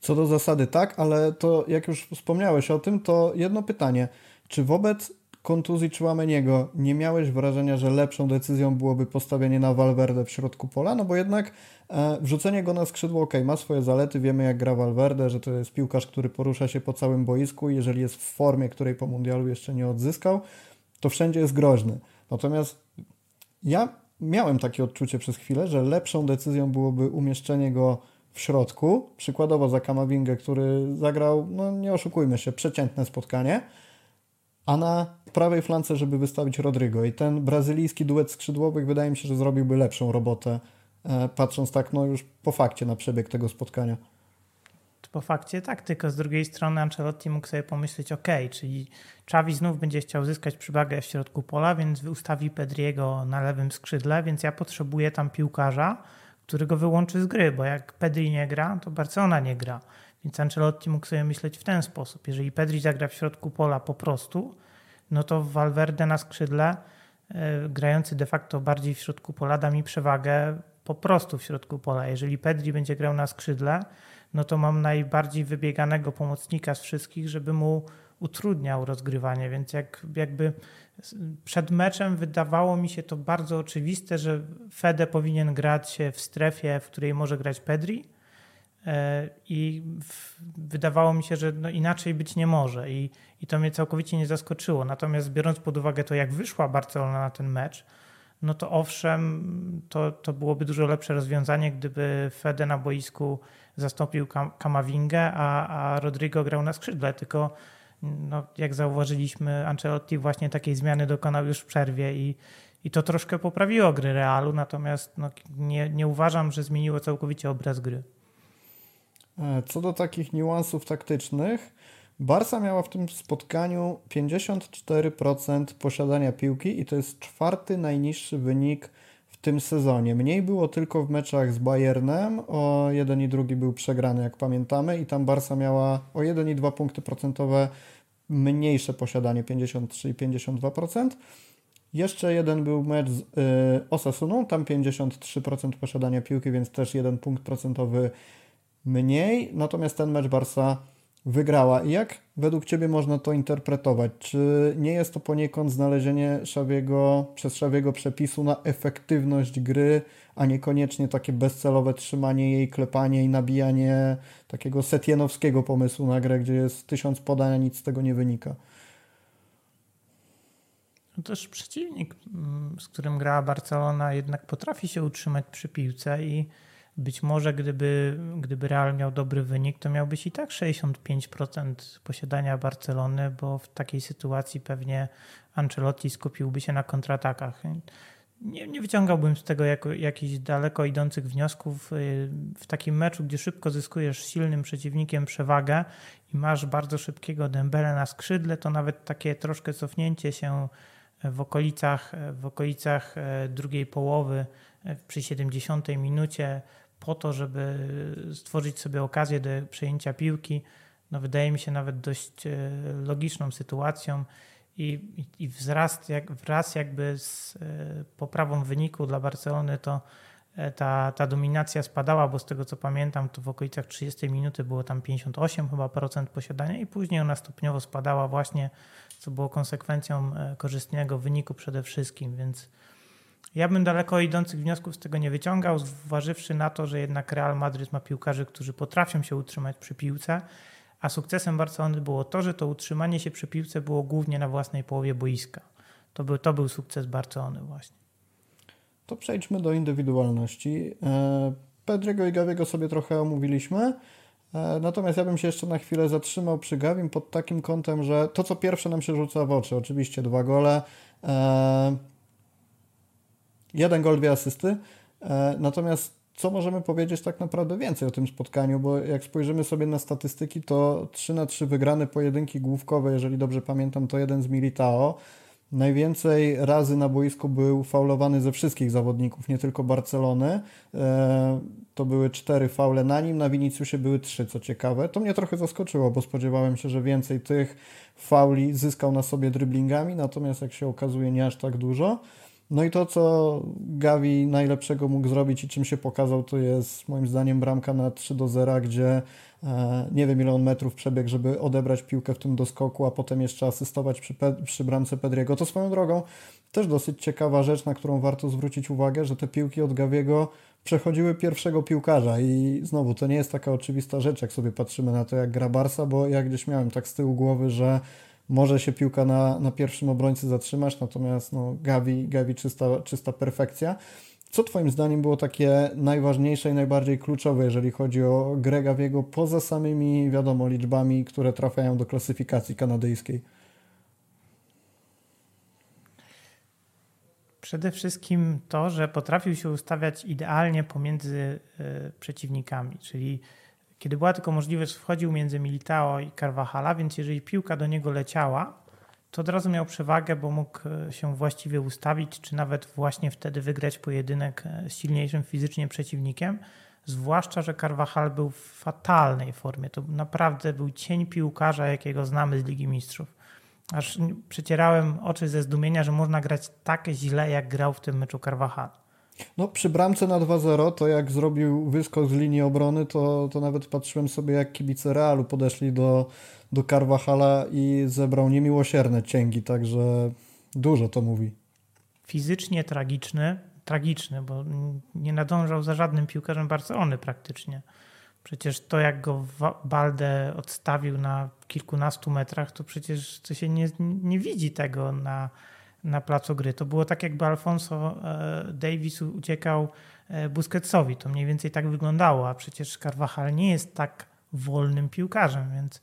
Co do zasady tak, ale to jak już wspomniałeś o tym, to jedno pytanie. Czy wobec kontuzji Chouameniego nie miałeś wrażenia, że lepszą decyzją byłoby postawienie na Valverde w środku pola? No bo jednak e, wrzucenie go na skrzydło, ok, ma swoje zalety, wiemy jak gra Valverde, że to jest piłkarz, który porusza się po całym boisku. I jeżeli jest w formie, której po mundialu jeszcze nie odzyskał, to wszędzie jest groźny. Natomiast ja miałem takie odczucie przez chwilę, że lepszą decyzją byłoby umieszczenie go w środku, przykładowo za Kamawingę, który zagrał, no nie oszukujmy się, przeciętne spotkanie, a na prawej flance, żeby wystawić Rodrigo. I ten brazylijski duet skrzydłowych wydaje mi się, że zrobiłby lepszą robotę, e, patrząc tak no już po fakcie na przebieg tego spotkania. Po fakcie tak, tylko z drugiej strony Ancelotti mógł sobie pomyśleć, ok, czyli Czawi znów będzie chciał zyskać przywagę w środku pola, więc ustawi Pedriego na lewym skrzydle, więc ja potrzebuję tam piłkarza, który go wyłączy z gry, bo jak Pedri nie gra, to Barcelona nie gra. Więc Ancelotti mógł sobie myśleć w ten sposób. Jeżeli Pedri zagra w środku pola po prostu, no to Valverde na skrzydle, e, grający de facto bardziej w środku pola, da mi przewagę po prostu w środku pola. Jeżeli Pedri będzie grał na skrzydle, no to mam najbardziej wybieganego pomocnika z wszystkich, żeby mu utrudniał rozgrywanie, więc jak, jakby przed meczem wydawało mi się to bardzo oczywiste, że Fede powinien grać w strefie, w której może grać Pedri, E, I wydawało mi się, że no inaczej być nie może I, i to mnie całkowicie nie zaskoczyło. Natomiast biorąc pod uwagę to, jak wyszła Barcelona na ten mecz, no to owszem, to, to byłoby dużo lepsze rozwiązanie, gdyby Fede na boisku zastąpił Kamawingę, a, a Rodrigo grał na skrzydle. Tylko no, jak zauważyliśmy, Ancelotti właśnie takiej zmiany dokonał już w przerwie i, i to troszkę poprawiło gry Realu, natomiast no, nie, nie uważam, że zmieniło całkowicie obraz gry. E, co do takich niuansów taktycznych, Barca miała w tym spotkaniu 54% posiadania piłki i to jest czwarty najniższy wynik w tym sezonie. Mniej było tylko w meczach z Bayernem, o jeden i drugi był przegrany, jak pamiętamy, i tam Barca miała o 1,2 punkty procentowe mniejsze posiadanie 53 i 52%. Jeszcze jeden był mecz z y, Osasuną, tam 53% posiadania piłki, więc też jeden punkt procentowy mniej, natomiast ten mecz Barca wygrała. I jak według Ciebie można to interpretować? Czy nie jest to poniekąd znalezienie Szawiego, przez Szawiego przepisu na efektywność gry, a niekoniecznie takie bezcelowe trzymanie jej, klepanie i nabijanie takiego setienowskiego pomysłu na grę, gdzie jest tysiąc podań, a nic z tego nie wynika? No też przeciwnik, mm, z którym grała Barcelona, jednak potrafi się utrzymać przy piłce i być może gdyby, gdyby Real miał dobry wynik, to miałbyś i tak 65% posiadania Barcelony, bo w takiej sytuacji pewnie Ancelotti skupiłby się na kontratakach. Nie, nie wyciągałbym z tego jako, jakichś daleko idących wniosków. W takim meczu, gdzie szybko zyskujesz silnym przeciwnikiem przewagę i masz bardzo szybkiego Dembele na skrzydle, to nawet takie troszkę cofnięcie się w okolicach, w okolicach e, drugiej połowy e, przy 70 minucie po to, żeby stworzyć sobie okazję do przejęcia piłki, no wydaje mi się nawet dość e, logiczną sytuacją i, i wzrast, jak, wraz jakby z poprawą wyniku dla Barcelony to ta, ta dominacja spadała, bo z tego co pamiętam, to w okolicach 30 minuty było tam 58 chyba procent posiadania i później ona stopniowo spadała właśnie co było konsekwencją e, korzystnego wyniku przede wszystkim, więc ja bym daleko idących wniosków z tego nie wyciągał, zważywszy na to, że jednak Real Madryt ma piłkarzy, którzy potrafią się utrzymać przy piłce, a sukcesem Barcelony było to, że to utrzymanie się przy piłce było głównie na własnej połowie boiska. To był, to był sukces Barcelony właśnie. To przejdźmy do indywidualności. E, Pedriego i Gawiego sobie trochę omówiliśmy. E, natomiast ja bym się jeszcze na chwilę zatrzymał przy Gawim pod takim kątem, że to co pierwsze nam się rzuca w oczy, oczywiście dwa gole, e, jeden gol, dwie asysty, e, natomiast co możemy powiedzieć tak naprawdę więcej o tym spotkaniu, bo jak spojrzymy sobie na statystyki, to 3 na 3 wygrane pojedynki główkowe, jeżeli dobrze pamiętam, to jeden z Militao, Najwięcej razy na boisku był faulowany ze wszystkich zawodników, nie tylko Barcelony. E, to były cztery faule na nim, na Viniciusie były trzy, co ciekawe. To mnie trochę zaskoczyło, bo spodziewałem się, że więcej tych fauli zyskał na sobie dryblingami, natomiast jak się okazuje nie aż tak dużo. No i to, co Gavi najlepszego mógł zrobić i czym się pokazał, to jest moim zdaniem bramka na 3 do 0, gdzie e, nie wiem ile on metrów przebiegł, żeby odebrać piłkę w tym doskoku, a potem jeszcze asystować przy, przy bramce Pedriego. To swoją drogą też dosyć ciekawa rzecz, na którą warto zwrócić uwagę, że te piłki od Gaviego przechodziły pierwszego piłkarza i znowu to nie jest taka oczywista rzecz, jak sobie patrzymy na to, jak gra Barsa, bo ja gdzieś miałem tak z tyłu głowy, że może się piłka na, na pierwszym obrońcy zatrzymać, natomiast no, Gavi, Gavi czysta, czysta perfekcja. Co Twoim zdaniem było takie najważniejsze i najbardziej kluczowe, jeżeli chodzi o grę Gaviego, poza samymi, wiadomo, liczbami, które trafiają do klasyfikacji kanadyjskiej? Przede wszystkim to, że potrafił się ustawiać idealnie pomiędzy y, przeciwnikami, czyli kiedy była tylko możliwość, wchodził między Militao i Carvajala, więc jeżeli piłka do niego leciała, to od razu miał przewagę, bo mógł e, się właściwie ustawić, czy nawet właśnie wtedy wygrać pojedynek e, z silniejszym fizycznie przeciwnikiem. Zwłaszcza, że Carvajal był w fatalnej formie. To naprawdę był cień piłkarza, jakiego znamy z Ligi Mistrzów. Aż przecierałem oczy ze zdumienia, że można grać tak źle, jak grał w tym meczu Carvajal. No, przy bramce na 2-0, to jak zrobił wyskok z linii obrony, to, to nawet patrzyłem sobie, jak kibice Realu podeszli do, do Carvajala i zebrał niemiłosierne cięgi, także dużo to mówi. Fizycznie tragiczny, tragiczny, bo nie nadążał za żadnym piłkarzem Barcelony praktycznie. Przecież to, jak go Balde odstawił na kilkunastu metrach, to przecież to się nie, nie widzi tego na, na placu gry. To było tak, jakby Alfonso e, Davis uciekał e, Busquetsowi. To mniej więcej tak wyglądało, a przecież Carvajal nie jest tak wolnym piłkarzem, więc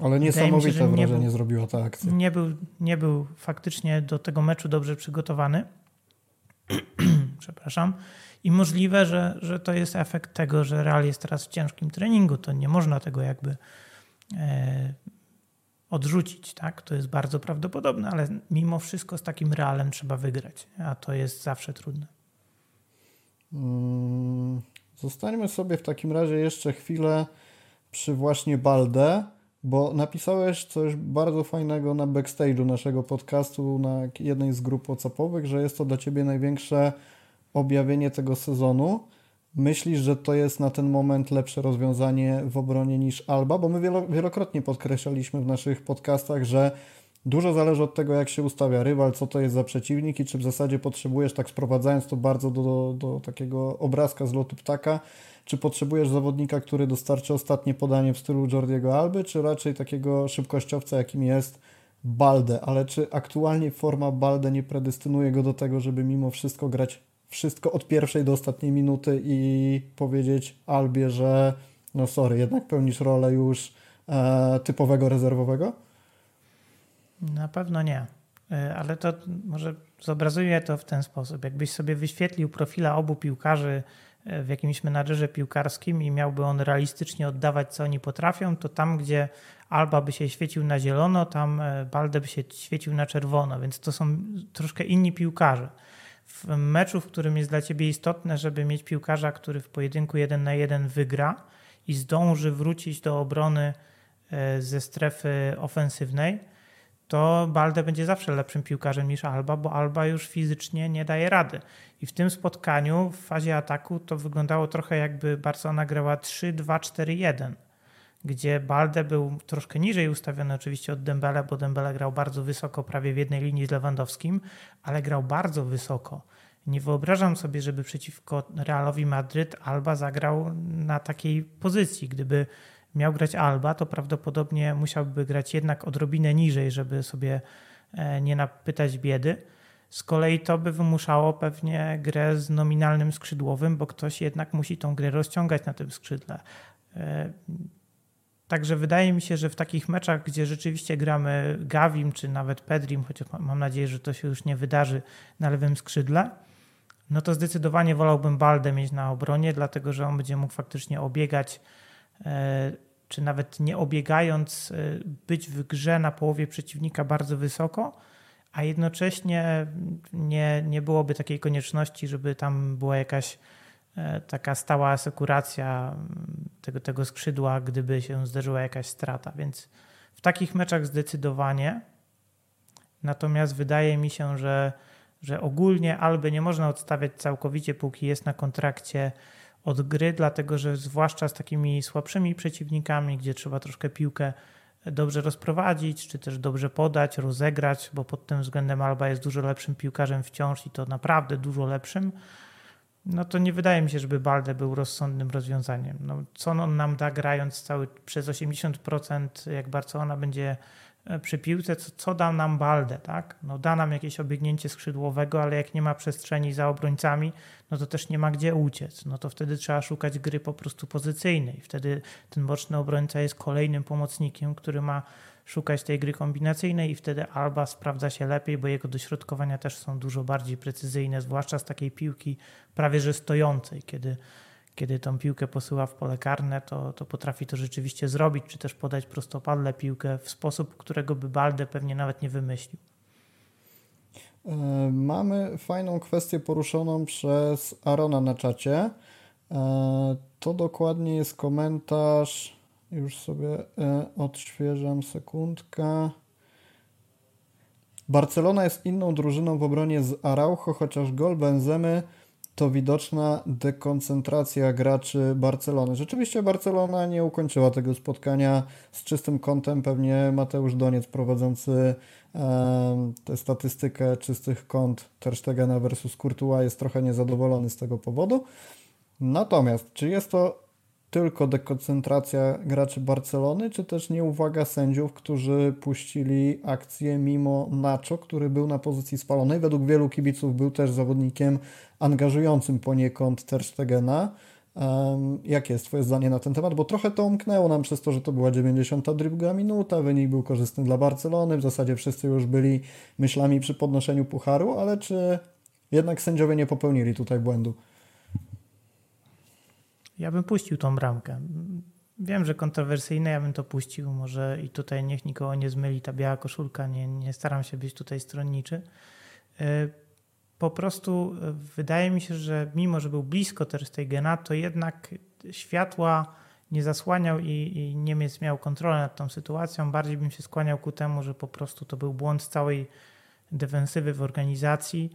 ale niesamowite się, wrażenie nie był, zrobiła ta akcja. Nie był, nie był faktycznie do tego meczu dobrze przygotowany. Przepraszam. I możliwe, że, że to jest efekt tego, że Real jest teraz w ciężkim treningu. To nie można tego jakby e, odrzucić, tak? To jest bardzo prawdopodobne, ale mimo wszystko z takim realem trzeba wygrać, a to jest zawsze trudne. Mm, zostańmy sobie w takim razie jeszcze chwilę przy właśnie Balde, bo napisałeś coś bardzo fajnego na backstage'u naszego podcastu, na jednej z grup WhatsAppowych, że jest to dla Ciebie największe objawienie tego sezonu. Myślisz, że to jest na ten moment lepsze rozwiązanie w obronie niż Alba? Bo my wielokrotnie podkreślaliśmy w naszych podcastach, że dużo zależy od tego, jak się ustawia rywal, co to jest za przeciwnik i czy w zasadzie potrzebujesz, tak sprowadzając to bardzo do, do, do takiego obrazka z lotu ptaka, czy potrzebujesz zawodnika, który dostarczy ostatnie podanie w stylu Jordiego Alby, czy raczej takiego szybkościowca, jakim jest Balde? Ale czy aktualnie forma Balde nie predestynuje go do tego, żeby mimo wszystko grać wszystko od pierwszej do ostatniej minuty i powiedzieć Albie, że no sorry, jednak pełnisz rolę już e, typowego rezerwowego? Na pewno nie. E, ale to może zobrazuję to w ten sposób. Jakbyś sobie wyświetlił profila obu piłkarzy w jakimś menadżerze piłkarskim i miałby on realistycznie oddawać, co oni potrafią, to tam, gdzie Alba by się świecił na zielono, tam e, Balde by się świecił na czerwono, więc to są troszkę inni piłkarze. W meczu, w którym jest dla ciebie istotne, żeby mieć piłkarza, który w pojedynku jeden na jeden wygra i zdąży wrócić do obrony e, ze strefy ofensywnej, to Balde będzie zawsze lepszym piłkarzem niż Alba, bo Alba już fizycznie nie daje rady. I w tym spotkaniu w fazie ataku to wyglądało trochę jakby Barcelona grała 3-2-4-1, gdzie Balde był troszkę niżej ustawiony oczywiście od Dembele, bo Dembele grał bardzo wysoko, prawie w jednej linii z Lewandowskim, ale grał bardzo wysoko. Nie wyobrażam sobie, żeby przeciwko Realowi Madryt Alba zagrał na takiej pozycji. Gdyby miał grać Alba, to prawdopodobnie musiałby grać jednak odrobinę niżej, żeby sobie e, nie napytać biedy. Z kolei to by wymuszało pewnie grę z nominalnym skrzydłowym, bo ktoś jednak musi tą grę rozciągać na tym skrzydle. Także wydaje mi się, że w takich meczach, gdzie rzeczywiście gramy Gawim czy nawet Pedrim, chociaż mam nadzieję, że to się już nie wydarzy na lewym skrzydle, no to zdecydowanie wolałbym Baldę mieć na obronie, dlatego że on będzie mógł faktycznie obiegać E, czy nawet nie obiegając, e, być w grze na połowie przeciwnika bardzo wysoko, a jednocześnie nie, nie byłoby takiej konieczności, żeby tam była jakaś taka stała asekuracja tego, tego skrzydła, gdyby się zdarzyła jakaś strata. Więc w takich meczach zdecydowanie. Natomiast wydaje mi się, że, że ogólnie alby nie można odstawiać całkowicie, póki jest na kontrakcie od gry, dlatego że zwłaszcza z takimi słabszymi przeciwnikami, gdzie trzeba troszkę piłkę dobrze rozprowadzić, czy też dobrze podać, rozegrać, bo pod tym względem Alba jest dużo lepszym piłkarzem wciąż i to naprawdę dużo lepszym, no to nie wydaje mi się, żeby Balde był rozsądnym rozwiązaniem. No, co on nam da grając cały przez 80%, jak Barcelona będzie E, przy piłce, co, co da nam Balde, tak? No da nam jakieś obiegnięcie skrzydłowego, ale jak nie ma przestrzeni za obrońcami, no to też nie ma gdzie uciec. No to wtedy trzeba szukać gry po prostu pozycyjnej. Wtedy ten boczny obrońca jest kolejnym pomocnikiem, który ma szukać tej gry kombinacyjnej i wtedy Alba sprawdza się lepiej, bo jego dośrodkowania też są dużo bardziej precyzyjne, zwłaszcza z takiej piłki prawie że stojącej, kiedy kiedy tą piłkę posyła w pole karne, to, to potrafi to rzeczywiście zrobić, czy też podać prostopadle piłkę w sposób, którego by Balde pewnie nawet nie wymyślił. E, mamy fajną kwestię poruszoną przez Arona na czacie. E, to dokładnie jest komentarz. Już sobie e, odświeżam sekundkę. Barcelona jest inną drużyną w obronie z Araujo, chociaż gol Benzemy to widoczna dekoncentracja graczy Barcelony. Rzeczywiście Barcelona nie ukończyła tego spotkania z czystym kątem. Pewnie Mateusz Doniec prowadzący e, tę statystykę czystych kąt Ter Stegena versus Courtois jest trochę niezadowolony z tego powodu. Natomiast czy jest to tylko dekoncentracja graczy Barcelony, czy też nieuwaga sędziów, którzy puścili akcję mimo Nacho, który był na pozycji spalonej. Według wielu kibiców był też zawodnikiem angażującym poniekąd Ter Stegena. Um, jakie jest Twoje zdanie na ten temat? Bo trochę to umknęło nam przez to, że to była 92 minuta, wynik był korzystny dla Barcelony, w zasadzie wszyscy już byli myślami przy podnoszeniu pucharu, ale czy jednak sędziowie nie popełnili tutaj błędu? Ja bym puścił tą bramkę. Wiem, że kontrowersyjne, ja bym to puścił. Może i tutaj niech nikogo nie zmyli ta biała koszulka, nie, nie staram się być tutaj stronniczy. E, po prostu e, wydaje mi się, że mimo, że był blisko Ter Stegena, to jednak światła nie zasłaniał i, i Niemiec miał kontrolę nad tą sytuacją. Bardziej bym się skłaniał ku temu, że po prostu to był błąd całej defensywy w organizacji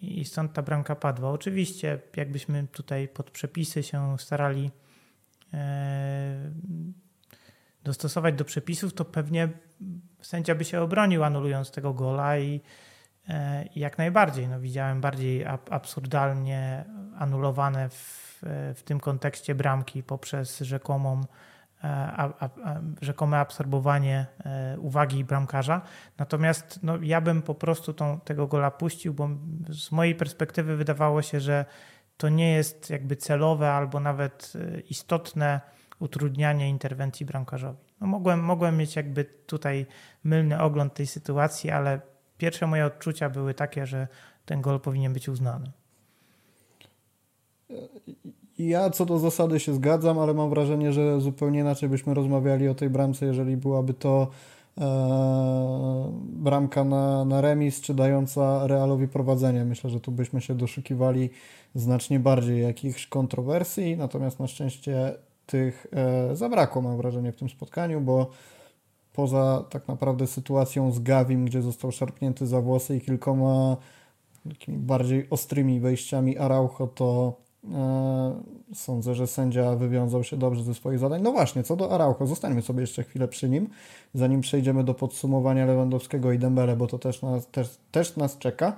i stąd ta bramka padła. Oczywiście, jakbyśmy tutaj pod przepisy się starali e, dostosować do przepisów, to pewnie sędzia by się obronił anulując tego gola i, e, jak najbardziej. No, widziałem bardziej absurdalnie anulowane w, w tym kontekście bramki poprzez rzekomą E, a, a, a, rzekome absorbowanie e, uwagi bramkarza. Natomiast no, ja bym po prostu tą, tego gola puścił, bo z mojej perspektywy wydawało się, że to nie jest jakby celowe albo nawet e, istotne utrudnianie interwencji bramkarzowi. No, mogłem, mogłem mieć jakby tutaj mylny ogląd tej sytuacji, ale pierwsze moje odczucia były takie, że ten gol powinien być uznany. Ja co do zasady się zgadzam, ale mam wrażenie, że zupełnie inaczej byśmy rozmawiali o tej bramce, jeżeli byłaby to e, bramka na, na remis, czy dająca Realowi prowadzenie. Myślę, że tu byśmy się doszukiwali znacznie bardziej jakichś kontrowersji, natomiast na szczęście tych e, zabrakło, mam wrażenie, w tym spotkaniu, bo poza tak naprawdę sytuacją z Gawim, gdzie został szarpnięty za włosy i kilkoma bardziej ostrymi wejściami Araujo, to sądzę, że sędzia wywiązał się dobrze ze swoich zadań. No właśnie, co do Araujo, zostańmy sobie jeszcze chwilę przy nim, zanim przejdziemy do podsumowania Lewandowskiego i Dembele, bo to też nas, też, też nas czeka.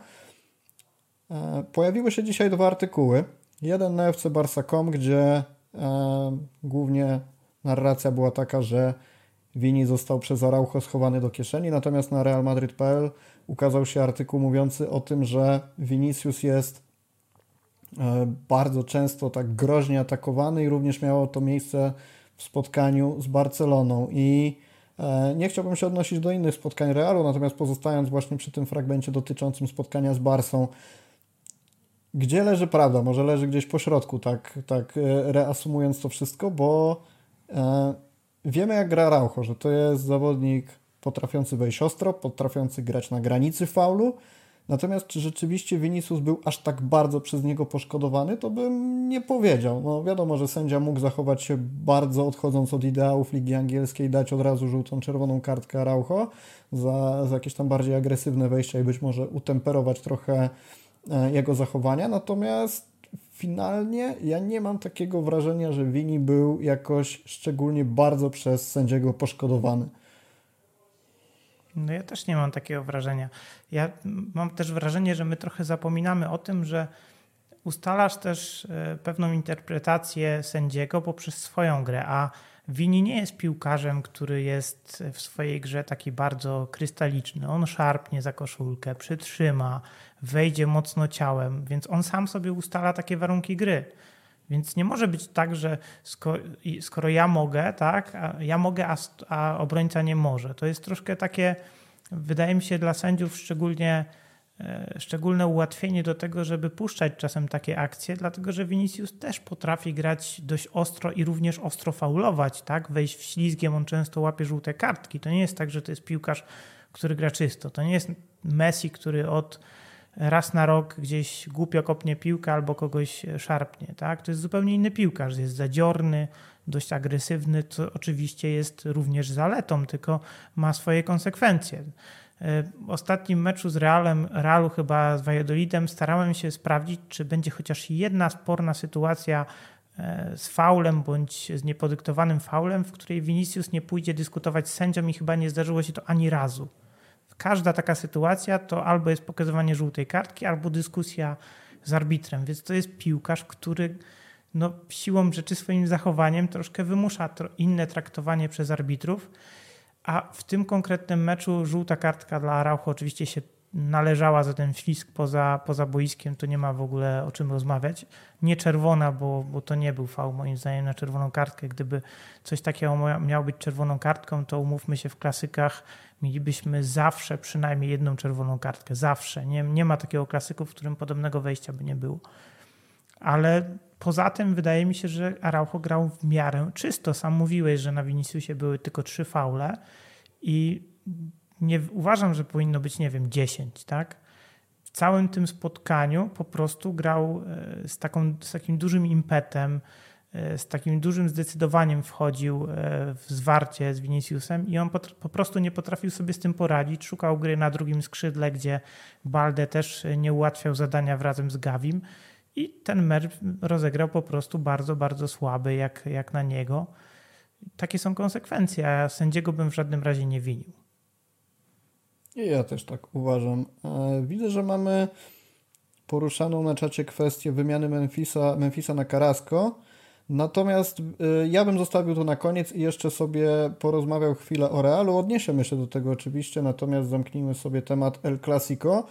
E, pojawiły się dzisiaj dwa artykuły. Jeden na FC Barsa.com, gdzie e, głównie narracja była taka, że Wini został przez Araujo schowany do kieszeni, natomiast na realmadrid.pl ukazał się artykuł mówiący o tym, że Vinicius jest E, bardzo często tak groźnie atakowany i również miało to miejsce w spotkaniu z Barceloną i e, nie chciałbym się odnosić do innych spotkań Realu, natomiast pozostając właśnie przy tym fragmencie dotyczącym spotkania z Barsą, gdzie leży prawda? Może leży gdzieś po środku, tak, tak e, reasumując to wszystko, bo e, wiemy jak gra Raucho, że to jest zawodnik potrafiący wejść ostro, potrafiący grać na granicy faulu, Natomiast czy rzeczywiście Vinicius był aż tak bardzo przez niego poszkodowany, to bym nie powiedział. No wiadomo, że sędzia mógł zachować się bardzo odchodząc od ideałów Ligi Angielskiej, dać od razu żółtą, czerwoną kartkę Araujo za, za jakieś tam bardziej agresywne wejścia i być może utemperować trochę e, jego zachowania. Natomiast finalnie ja nie mam takiego wrażenia, że Vini był jakoś szczególnie bardzo przez sędziego poszkodowany. No ja też nie mam takiego wrażenia. Ja mam też wrażenie, że my trochę zapominamy o tym, że ustalasz też e, pewną interpretację sędziego poprzez swoją grę, a Wini nie jest piłkarzem, który jest w swojej grze taki bardzo krystaliczny. On szarpnie za koszulkę, przytrzyma, wejdzie mocno ciałem, więc on sam sobie ustala takie warunki gry. Więc nie może być tak, że skoro, skoro ja mogę, tak, ja mogę, a, a, obrońca nie może. To jest troszkę takie, wydaje mi się, dla sędziów szczególnie e, szczególne ułatwienie do tego, żeby puszczać czasem takie akcje, dlatego że Vinicius też potrafi grać dość ostro i również ostro faulować, tak? Wejść w ślizgiem, on często łapie żółte kartki. To nie jest tak, że to jest piłkarz, który gra czysto. To nie jest Messi, który od raz na rok gdzieś głupio kopnie piłkę albo kogoś szarpnie. Tak? To jest zupełnie inny piłkarz. Jest zadziorny, dość agresywny, co oczywiście jest również zaletą, tylko ma swoje konsekwencje. E, w ostatnim meczu z Realem, Realu chyba z Valladolidem starałem się sprawdzić, czy będzie chociaż jedna sporna sytuacja e, z faulem bądź z niepodyktowanym faulem, w której Vinicius nie pójdzie dyskutować z sędzią i chyba nie zdarzyło się to ani razu każda taka sytuacja to albo jest pokazywanie żółtej kartki, albo dyskusja z arbitrem. Więc to jest piłkarz, który no, siłą rzeczy swoim zachowaniem troszkę wymusza inne traktowanie przez arbitrów. A w tym konkretnym meczu żółta kartka dla Araujo oczywiście się należała za ten ślisk poza, poza boiskiem, to nie ma w ogóle o czym rozmawiać. Nie czerwona, bo, bo to nie był fał moim zdaniem na czerwoną kartkę. Gdyby coś takiego miało być czerwoną kartką, to umówmy się w klasykach, mielibyśmy zawsze przynajmniej jedną czerwoną kartkę. Zawsze. Nie, nie ma takiego klasyku, w którym podobnego wejścia by nie było. Ale poza tym wydaje mi się, że Araujo grał w miarę czysto. Sam mówiłeś, że na Viniciusie były tylko trzy faule i nie uważam, że powinno być, nie wiem, 10, tak? W całym tym spotkaniu po prostu grał e, z, taką, z takim dużym impetem, z takim dużym zdecydowaniem wchodził w zwarcie z Viniciusem i on po, prostu nie potrafił sobie z tym poradzić. Szukał gry na drugim skrzydle, gdzie Balde też nie ułatwiał zadania razem z Gawim i ten mecz rozegrał po prostu bardzo, bardzo słaby jak, jak na niego. Takie są konsekwencje, a sędziego bym w żadnym razie nie winił. Ja też tak uważam. E, widzę, że mamy poruszaną na czacie kwestię wymiany Memphisa, Memphisa na Carrasco. Natomiast e, ja bym zostawił to na koniec i jeszcze sobie porozmawiał chwilę o Realu. Odniesiemy się do tego oczywiście, natomiast zamknijmy sobie temat El Clasico.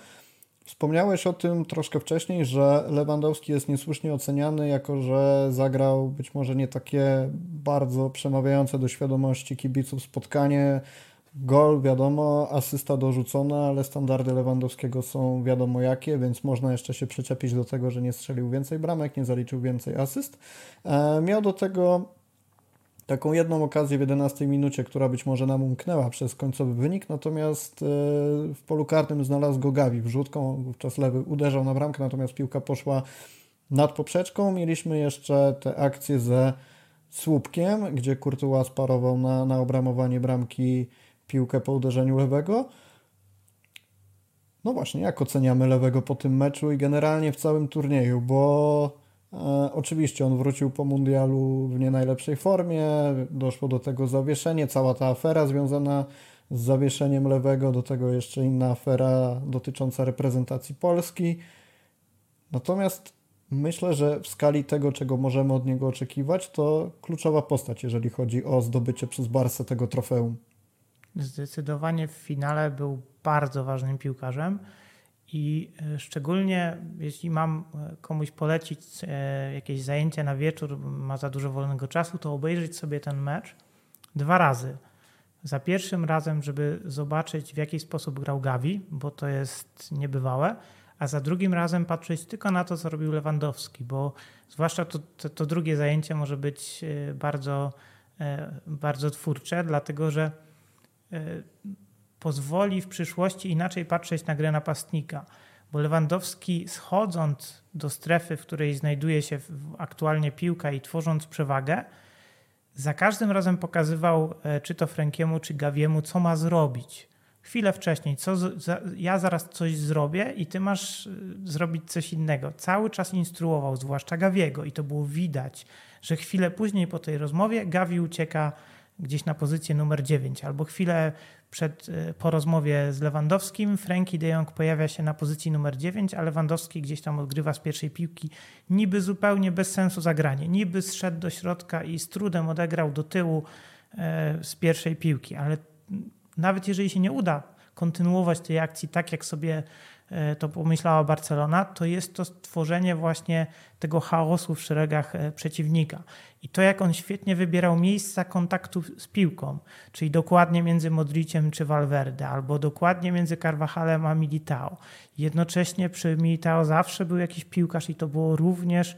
Wspomniałeś o tym troszkę wcześniej, że Lewandowski jest niesłusznie oceniany, jako że zagrał być może nie takie bardzo przemawiające do świadomości kibiców spotkanie. Gol, wiadomo, asysta dorzucona, ale standardy Lewandowskiego są wiadomo jakie, więc można jeszcze się przyczepić do tego, że nie strzelił więcej bramek, nie zaliczył więcej asyst. E, miał do tego taką jedną okazję w 11 minucie, która być może nam umknęła przez końcowy wynik, natomiast e, w polu karnym znalazł go Gavi wrzutką, wówczas lewy uderzał na bramkę, natomiast piłka poszła nad poprzeczką. Mieliśmy jeszcze te akcje ze słupkiem, gdzie Courtois sparował na, na obramowanie bramki piłkę po uderzeniu lewego. No właśnie, jak oceniamy lewego po tym meczu i generalnie w całym turnieju, bo e, oczywiście on wrócił po mundialu w nie najlepszej formie, doszło do tego zawieszenie, cała ta afera związana z zawieszeniem lewego, do tego jeszcze inna afera dotycząca reprezentacji Polski. Natomiast myślę, że w skali tego, czego możemy od niego oczekiwać, to kluczowa postać, jeżeli chodzi o zdobycie przez Barsę tego trofeum. Zdecydowanie w finale był bardzo ważnym piłkarzem i e, szczególnie jeśli mam e, komuś polecić e, jakieś zajęcie na wieczór, ma za dużo wolnego czasu, to obejrzeć sobie ten mecz dwa razy. Za pierwszym razem, żeby zobaczyć w jaki sposób grał Gavi, bo to jest niebywałe, a za drugim razem patrzeć tylko na to, co robił Lewandowski, bo zwłaszcza to, to, to drugie zajęcie może być bardzo, bardzo twórcze, dlatego że pozwoli w przyszłości inaczej patrzeć na grę napastnika. Bo Lewandowski schodząc do strefy, w której znajduje się aktualnie piłka i tworząc przewagę, za każdym razem pokazywał e, czy to Frankiemu, czy Gawiemu, co ma zrobić. Chwilę wcześniej, co ja zaraz coś zrobię i ty masz e, zrobić coś innego. Cały czas instruował, zwłaszcza Gawiego i to było widać, że chwilę później po tej rozmowie Gawi ucieka gdzieś na pozycję numer 9, albo chwilę przed, e, po rozmowie z Lewandowskim Frankie de Jong pojawia się na pozycji numer 9, a Lewandowski gdzieś tam odgrywa z pierwszej piłki. Niby zupełnie bez sensu zagranie. Niby zszedł do środka i z trudem odegrał do tyłu e, z pierwszej piłki, ale nawet jeżeli się nie uda kontynuować tej akcji tak, jak sobie to pomyślała Barcelona, to jest to stworzenie właśnie tego chaosu w szeregach przeciwnika. I to, jak on świetnie wybierał miejsca kontaktu z piłką, czyli dokładnie między Modriciem czy Valverde, albo dokładnie między Carvajalem a Militao. Jednocześnie przy Militao zawsze był jakiś piłkarz i to było również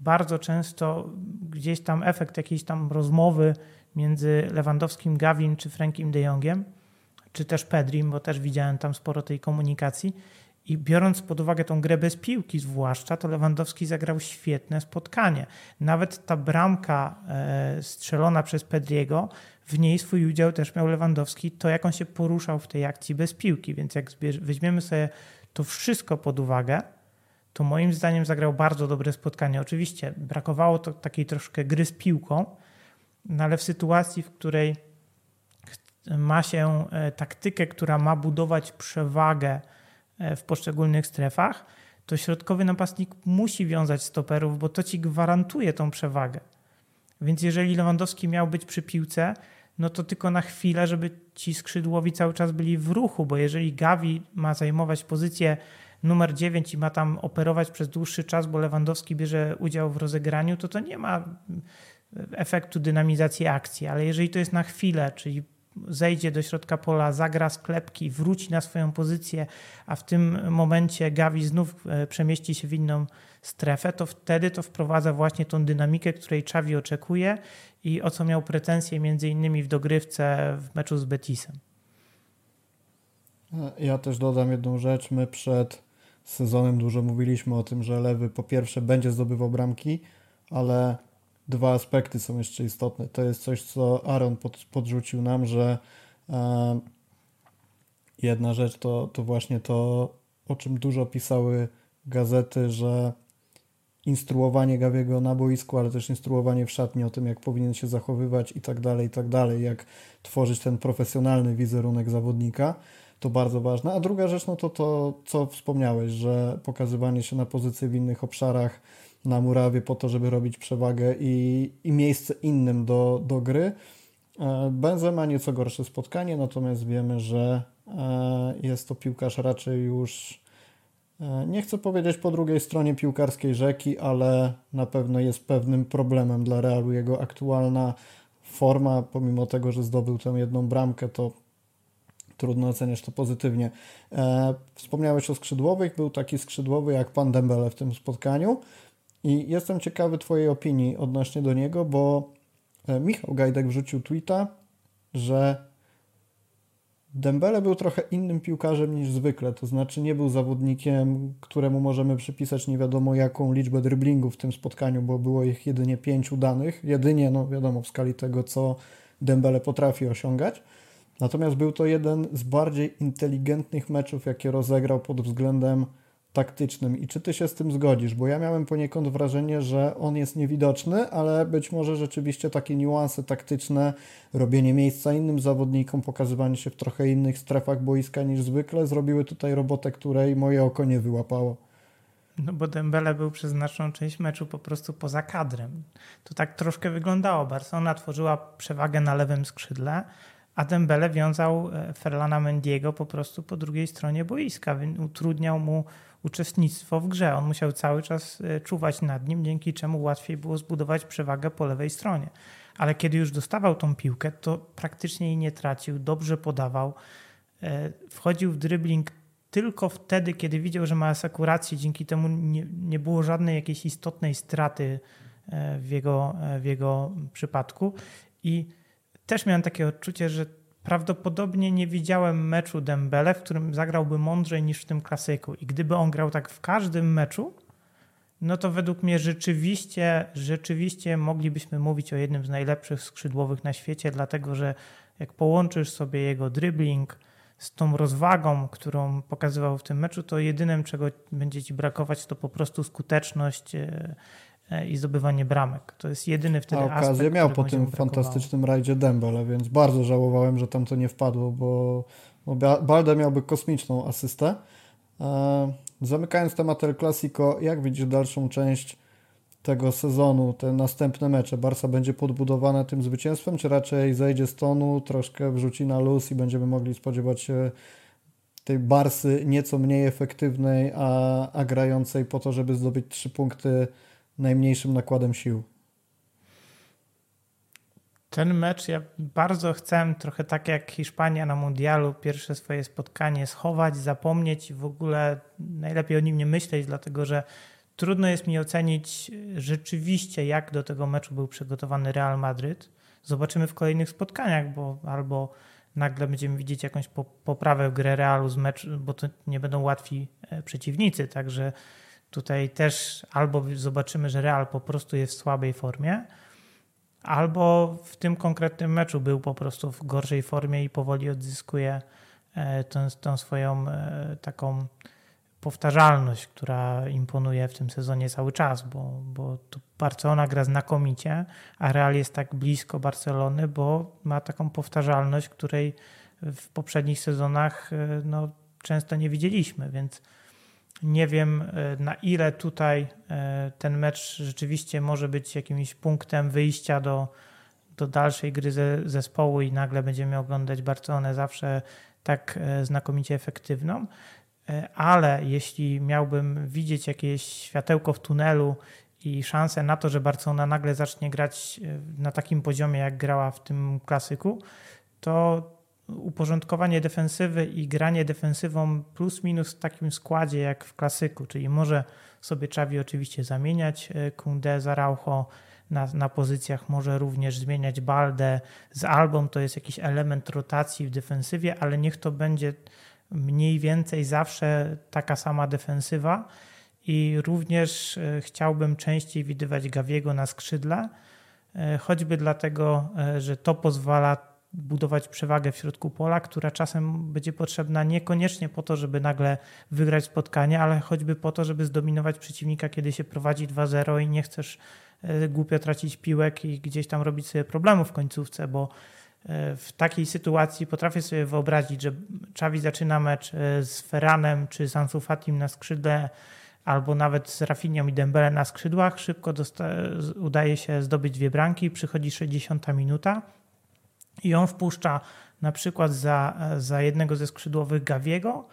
bardzo często gdzieś tam efekt jakiejś tam rozmowy między Lewandowskim, Gawin czy Frankiem de Jongiem, czy też Pedrim, bo też widziałem tam sporo tej komunikacji. I biorąc pod uwagę tą grę bez piłki zwłaszcza, to Lewandowski zagrał świetne spotkanie. Nawet ta bramka e, strzelona przez Pedriego, w niej swój udział też miał Lewandowski, to jak on się poruszał w tej akcji bez piłki. Więc jak weźmiemy sobie to wszystko pod uwagę, to moim zdaniem zagrał bardzo dobre spotkanie. Oczywiście brakowało to takiej troszkę gry z piłką, no ale w sytuacji, w której ma się e, taktykę, która ma budować przewagę w poszczególnych strefach, to środkowy napastnik musi wiązać stoperów, bo to ci gwarantuje tą przewagę. Więc jeżeli Lewandowski miał być przy piłce, no to tylko na chwilę, żeby ci skrzydłowi cały czas byli w ruchu, bo jeżeli Gavi ma zajmować pozycję numer 9 i ma tam operować przez dłuższy czas, bo Lewandowski bierze udział w rozegraniu, to to nie ma efektu dynamizacji akcji, ale jeżeli to jest na chwilę, czyli zejdzie do środka pola, zagra sklepki, wróci na swoją pozycję, a w tym momencie Gavi znów e, przemieści się w inną strefę, to wtedy to wprowadza właśnie tą dynamikę, której Czawi oczekuje i o co miał pretensje między innymi w dogrywce w meczu z Betisem. Ja też dodam jedną rzecz. My przed sezonem dużo mówiliśmy o tym, że Lewy po pierwsze będzie zdobywał bramki, ale dwa aspekty są jeszcze istotne. To jest coś, co Aaron pod, podrzucił nam, że e, jedna rzecz to, to właśnie to, o czym dużo pisały gazety, że instruowanie Gawiego na boisku, ale też instruowanie w szatni o tym, jak powinien się zachowywać i tak dalej, i tak dalej, jak tworzyć ten profesjonalny wizerunek zawodnika, to bardzo ważne. A druga rzecz, no to to, co wspomniałeś, że pokazywanie się na pozycji w innych obszarach, na murawie po to, żeby robić przewagę i, i miejsce innym do, do gry. E, Benzema nieco gorsze spotkanie, natomiast wiemy, że e, jest to piłkarz raczej już e, nie chcę powiedzieć po drugiej stronie piłkarskiej rzeki, ale na pewno jest pewnym problemem dla Realu jego aktualna forma, pomimo tego, że zdobył tę jedną bramkę, to trudno oceniać to pozytywnie. Wspomniałeś o skrzydłowych, był taki skrzydłowy jak pan Dembele w tym spotkaniu. I jestem ciekawy Twojej opinii odnośnie do niego, bo e, Michał Gajdek wrzucił tweeta, że Dembele był trochę innym piłkarzem niż zwykle, to znaczy nie był zawodnikiem, któremu możemy przypisać nie wiadomo jaką liczbę driblingów w tym spotkaniu, bo było ich jedynie pięć udanych, jedynie, no wiadomo, w skali tego, co Dembele potrafi osiągać. Natomiast był to jeden z bardziej inteligentnych meczów, jakie rozegrał pod względem taktycznym i czy ty się z tym zgodzisz? Bo ja miałem poniekąd wrażenie, że on jest niewidoczny, ale być może rzeczywiście takie niuanse taktyczne, robienie miejsca innym zawodnikom, pokazywanie się w trochę innych strefach boiska niż zwykle, zrobiły tutaj robotę, której moje oko nie wyłapało. No bo Dembele był przez znaczną część meczu po prostu poza kadrem. To tak troszkę wyglądało. Barcelona tworzyła przewagę na lewym skrzydle, a Dembele wiązał e, Ferlana Mendiego po prostu po drugiej stronie boiska. Utrudniał mu uczestnictwo w grze. On musiał cały czas e, czuwać nad nim, dzięki czemu łatwiej było zbudować przewagę po lewej stronie. Ale kiedy już dostawał tą piłkę, to praktycznie jej nie tracił, dobrze podawał. E, wchodził w dribbling tylko wtedy, kiedy widział, że ma asekurację, dzięki temu nie, nie było żadnej jakiejś istotnej straty w jego, w jego przypadku. I też miałem takie odczucie, że prawdopodobnie nie widziałem meczu Dembele, w którym zagrałby mądrzej niż w tym klasyku. I gdyby on grał tak w każdym meczu, no to według mnie rzeczywiście, rzeczywiście moglibyśmy mówić o jednym z najlepszych skrzydłowych na świecie, dlatego że jak połączysz sobie jego dribbling z tą rozwagą, którą pokazywał w tym meczu, to jedynym, czego będzie ci brakować, to po prostu skuteczność e, i zdobywanie bramek. To jest jedyny wtedy A okazję aspekt, miał po tym fantastycznym rajdzie Dembele, więc bardzo żałowałem, że tam to nie wpadło, bo, bo Balde miałby kosmiczną asystę. E, zamykając temat El Clasico, jak widzisz dalszą część tego sezonu, te następne mecze? Barca będzie podbudowana tym zwycięstwem, czy raczej zejdzie z tonu, troszkę wrzuci na luz i będziemy mogli spodziewać się tej Barsy nieco mniej efektywnej, a, a grającej po to, żeby zdobyć trzy punkty najmniejszym nakładem sił. Ten mecz ja bardzo chcę, trochę tak jak Hiszpania na Mundialu, pierwsze swoje spotkanie schować, zapomnieć i w ogóle najlepiej o nim nie myśleć, dlatego że trudno jest mi ocenić rzeczywiście, jak do tego meczu był przygotowany Real Madryd. Zobaczymy w kolejnych spotkaniach, bo albo nagle będziemy widzieć jakąś poprawę w grę Realu z meczu, bo to nie będą łatwi e, przeciwnicy, także Tutaj też albo zobaczymy, że Real po prostu jest w słabej formie, albo w tym konkretnym meczu był po prostu w gorszej formie i powoli odzyskuje e, tą, tą swoją e, taką powtarzalność, która imponuje w tym sezonie cały czas, bo, bo tu Barcelona gra znakomicie, a Real jest tak blisko Barcelony, bo ma taką powtarzalność, której w poprzednich sezonach e, no, często nie widzieliśmy, więc nie wiem, e, na ile tutaj e, ten mecz rzeczywiście może być jakimś punktem wyjścia do, do dalszej gry ze, zespołu i nagle będziemy oglądać Barcelonę zawsze tak e, znakomicie efektywną. Ale jeśli miałbym widzieć jakieś światełko w tunelu i szansę na to, że Barcelona nagle zacznie grać na takim poziomie, jak grała w tym klasyku, to uporządkowanie defensywy i granie defensywą plus minus w takim składzie jak w klasyku, czyli może sobie Czawi oczywiście zamieniać e, Kunde, Zaraucho na, na pozycjach, może również zmieniać Baldę z Albą, to jest jakiś element rotacji w defensywie, ale niech to będzie mniej więcej zawsze taka sama defensywa. I również e, chciałbym częściej widywać Gawiego na skrzydle, e, choćby dlatego, że to pozwala budować przewagę w środku pola, która czasem będzie potrzebna niekoniecznie po to, żeby nagle wygrać spotkanie, ale choćby po to, żeby zdominować przeciwnika, kiedy się prowadzi 2-0 i nie chcesz głupio tracić piłek i gdzieś tam robić sobie problemów w końcówce, bo w takiej sytuacji potrafię sobie wyobrazić, że Czawi zaczyna mecz z Ferranem czy z Ansu Fatim na skrzydle albo nawet z Rafinią i Dembele na skrzydłach. Szybko udaje się zdobyć dwie bramki, przychodzi 60 minuta i on wpuszcza na przykład za, za jednego ze skrzydłowych Gawiego,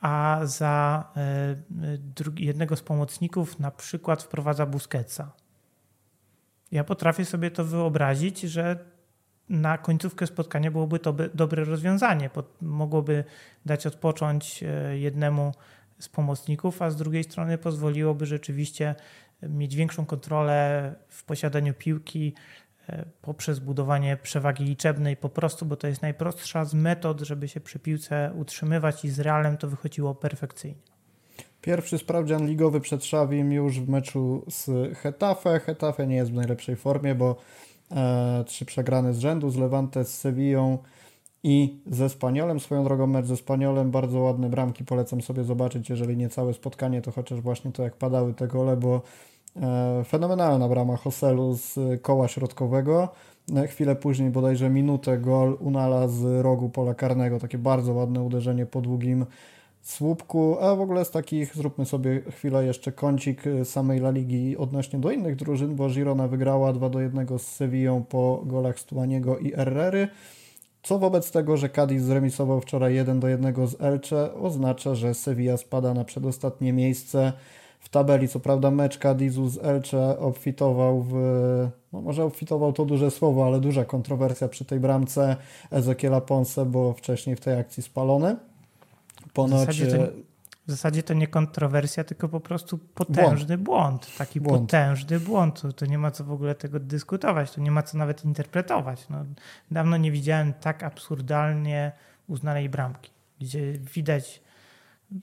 a za y, drugi, jednego z pomocników na przykład wprowadza Busquetsa. Ja potrafię sobie to wyobrazić, że na końcówkę spotkania byłoby to dobre rozwiązanie. Mogłoby dać odpocząć e, jednemu z pomocników, a z drugiej strony pozwoliłoby rzeczywiście mieć większą kontrolę w posiadaniu piłki e, poprzez budowanie przewagi liczebnej po prostu, bo to jest najprostsza z metod, żeby się przy piłce utrzymywać i z Realem to wychodziło perfekcyjnie. Pierwszy sprawdzian ligowy przed Szawim już w meczu z Hetafe. Hetafe nie jest w najlepszej formie, bo e, trzy przegrane z rzędu, z Levante, z Sevillą, i ze Spaniolem. Swoją drogą mecz ze Spaniolem, bardzo ładne bramki, polecam sobie zobaczyć, jeżeli nie całe spotkanie, to chociaż właśnie to jak padały te gole, bo e, fenomenalna brama Hoselu z koła środkowego. E, chwilę później, bodajże minutę, gol Unala z rogu pola karnego. Takie bardzo ładne uderzenie po długim słupku. A w ogóle z takich, zróbmy sobie chwilę jeszcze kącik samej La Ligi odnośnie do innych drużyn, bo Girona wygrała 2 do 1 z Sevillą po golach Stuaniego i Herrery. Co wobec tego, że Cadiz zremisował wczoraj 1 do 1 z Elche, oznacza, że Sevilla spada na przedostatnie miejsce w tabeli. Co prawda mecz Cadizu z Elche obfitował w, no może obfitował to duże słowo, ale duża kontrowersja przy tej bramce Ezekiela Ponce, bo wcześniej w tej akcji spalony. Ponoć... W zasadzie to nie kontrowersja, tylko po prostu potężny błąd. błąd taki błąd. potężny błąd. To, to, nie ma co w ogóle tego dyskutować, to nie ma co nawet interpretować. No, dawno nie widziałem tak absurdalnie uznanej bramki, gdzie widać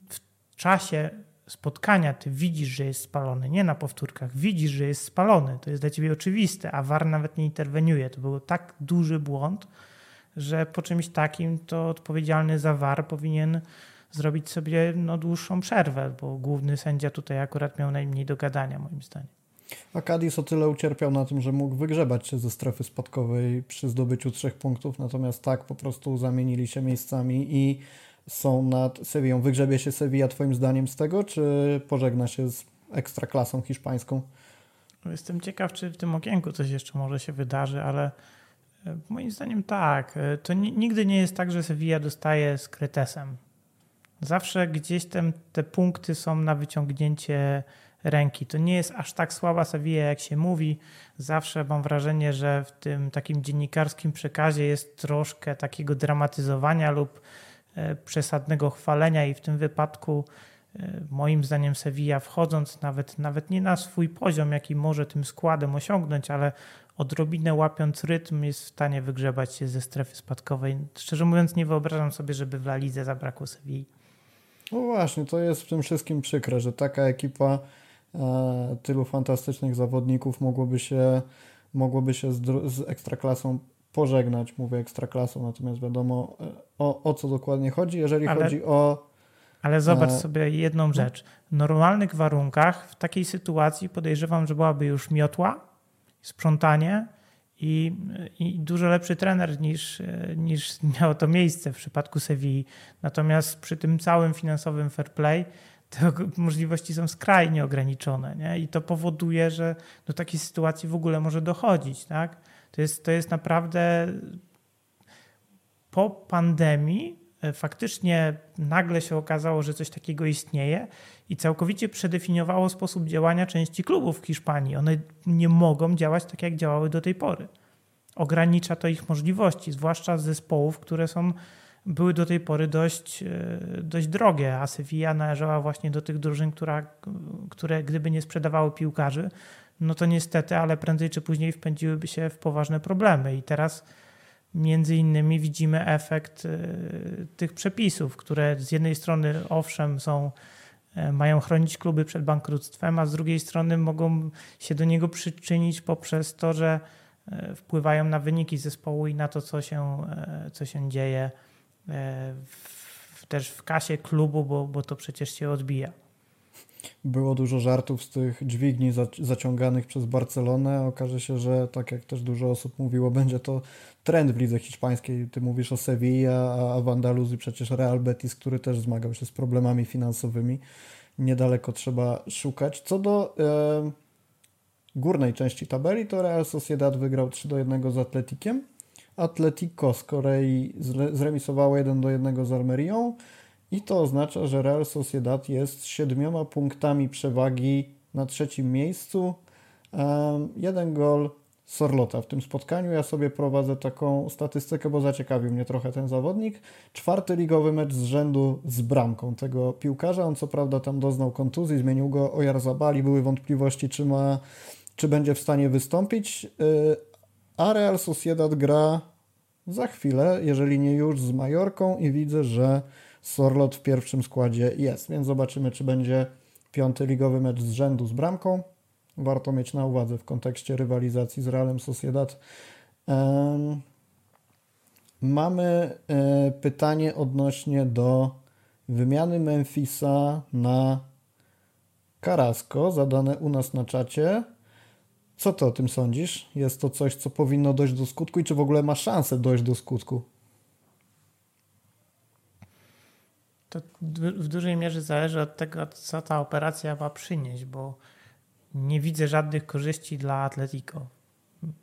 w czasie spotkania ty widzisz, że jest spalony, nie na powtórkach, widzisz, że jest spalony. To jest dla ciebie oczywiste, a VAR nawet nie interweniuje. To był tak duży błąd, że po czymś takim to odpowiedzialny za VAR powinien zrobić sobie no, dłuższą przerwę, bo główny sędzia tutaj akurat miał najmniej do gadania, moim zdaniem. A Cadiz o tyle ucierpiał na tym, że mógł wygrzebać się ze strefy spadkowej przy zdobyciu trzech punktów, natomiast tak po prostu zamienili się miejscami i są nad Sewillą. Wygrzebie się Sevilla twoim zdaniem z tego, czy pożegna się z ekstraklasą hiszpańską? Jestem ciekaw, czy w tym okienku coś jeszcze może się wydarzy, ale e, moim zdaniem tak. E, to nigdy nie jest tak, że Sevilla dostaje z kretesem. Zawsze gdzieś tam te punkty są na wyciągnięcie ręki. To nie jest aż tak słaba Sevilla, jak się mówi. Zawsze mam wrażenie, że w tym takim dziennikarskim przekazie jest troszkę takiego dramatyzowania lub przesadnego chwalenia i w tym wypadku e, moim zdaniem Sevilla wchodząc nawet, nawet nie na swój poziom, jaki może tym składem osiągnąć, ale odrobinę łapiąc rytm jest w stanie wygrzebać się ze strefy spadkowej. Szczerze mówiąc nie wyobrażam sobie, żeby w La Lidze zabrakło Sevilli. No właśnie, to jest w tym wszystkim przykre, że taka ekipa e, tylu fantastycznych zawodników mogłoby się, mogłoby się z, z ekstraklasą pożegnać. Mówię ekstraklasą, natomiast wiadomo e, o, o co dokładnie chodzi. Jeżeli ale, chodzi o. Ale zobacz e, sobie jedną no. rzecz. W normalnych warunkach, w takiej sytuacji podejrzewam, że byłaby już miotła, sprzątanie i, i dużo lepszy trener niż, niż miało to miejsce w przypadku Sewilli. Natomiast przy tym całym finansowym fair play te możliwości są skrajnie ograniczone nie? i to powoduje, że do takiej sytuacji w ogóle może dochodzić. Tak? To, jest, to jest naprawdę po pandemii e, faktycznie nagle się okazało, że coś takiego istnieje i całkowicie przedefiniowało sposób działania części klubów w Hiszpanii. One nie mogą działać tak, jak działały do tej pory. Ogranicza to ich możliwości, zwłaszcza zespołów, które są, były do tej pory dość, e, dość drogie, a Sevilla należała właśnie do tych drużyn, która, które gdyby nie sprzedawały piłkarzy, no to niestety, ale prędzej czy później wpędziłyby się w poważne problemy. I teraz między innymi widzimy efekt e, tych przepisów, które z jednej strony owszem są e, mają chronić kluby przed bankructwem, a z drugiej strony mogą się do niego przyczynić poprzez to, że e, wpływają na wyniki zespołu i na to, co się, co się dzieje w, też w kasie klubu, bo, bo to przecież się odbija. Było dużo żartów z tych dźwigni zaciąganych przez Barcelonę. Okaże się, że tak jak też dużo osób mówiło, będzie to trend w lidze hiszpańskiej. Ty mówisz o Sevilla, a w Andaluzji przecież Real Betis, który też zmagał się z problemami finansowymi. Niedaleko trzeba szukać. Co do e, górnej części tabeli, to Real Sociedad wygrał 3 do 1 z Atletikiem. Atletico z Korei zremisowało 1 do 1 z Almerią. I to oznacza, że Real Sociedad jest siedmioma punktami przewagi na trzecim miejscu. jeden gol Sorlota w tym spotkaniu. Ja sobie prowadzę taką statystykę, bo zaciekawił mnie trochę ten zawodnik. Czwarty ligowy mecz z rzędu z bramką tego piłkarza. On co prawda tam doznał kontuzji, zmienił go Ojarzabali. Były wątpliwości, czy, ma, czy będzie w stanie wystąpić. Y, a Real Sociedad gra za chwilę, jeżeli nie już z Majorką i widzę, że Sorlot w pierwszym składzie jest, więc zobaczymy, czy będzie piąty ligowy mecz z rzędu z bramką. Warto mieć na uwadze w kontekście rywalizacji z Realem Sociedad. Mamy e, pytanie odnośnie do wymiany Memphisa na Carrasco, zadane u nas na czacie. Co ty o tym sądzisz? Jest to coś, co powinno dojść do skutku i czy w ogóle ma szansę dojść do skutku? To w dużej mierze zależy od tego, co ta operacja ma przynieść, bo nie widzę żadnych korzyści dla Atletico.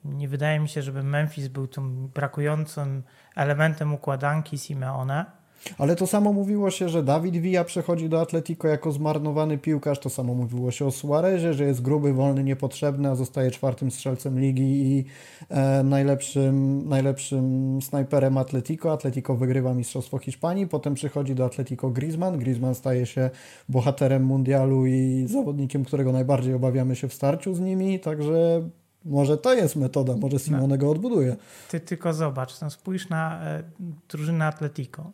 Nie wydaje mi się, żeby Memphis był tym brakującym elementem układanki Simeone ale to samo mówiło się, że Dawid Villa przechodzi do Atletico jako zmarnowany piłkarz, to samo mówiło się o Suarezie, że jest gruby, wolny, niepotrzebny, a zostaje czwartym strzelcem ligi i e, najlepszym, najlepszym snajperem Atletico. Atletico wygrywa Mistrzostwo Hiszpanii, potem przychodzi do Atletico Griezmann. Griezmann staje się bohaterem mundialu i zawodnikiem, którego najbardziej obawiamy się w starciu z nimi, także może to jest metoda, może Simone no. go odbuduje. Ty tylko zobacz, no spójrz na e, drużynę Atletico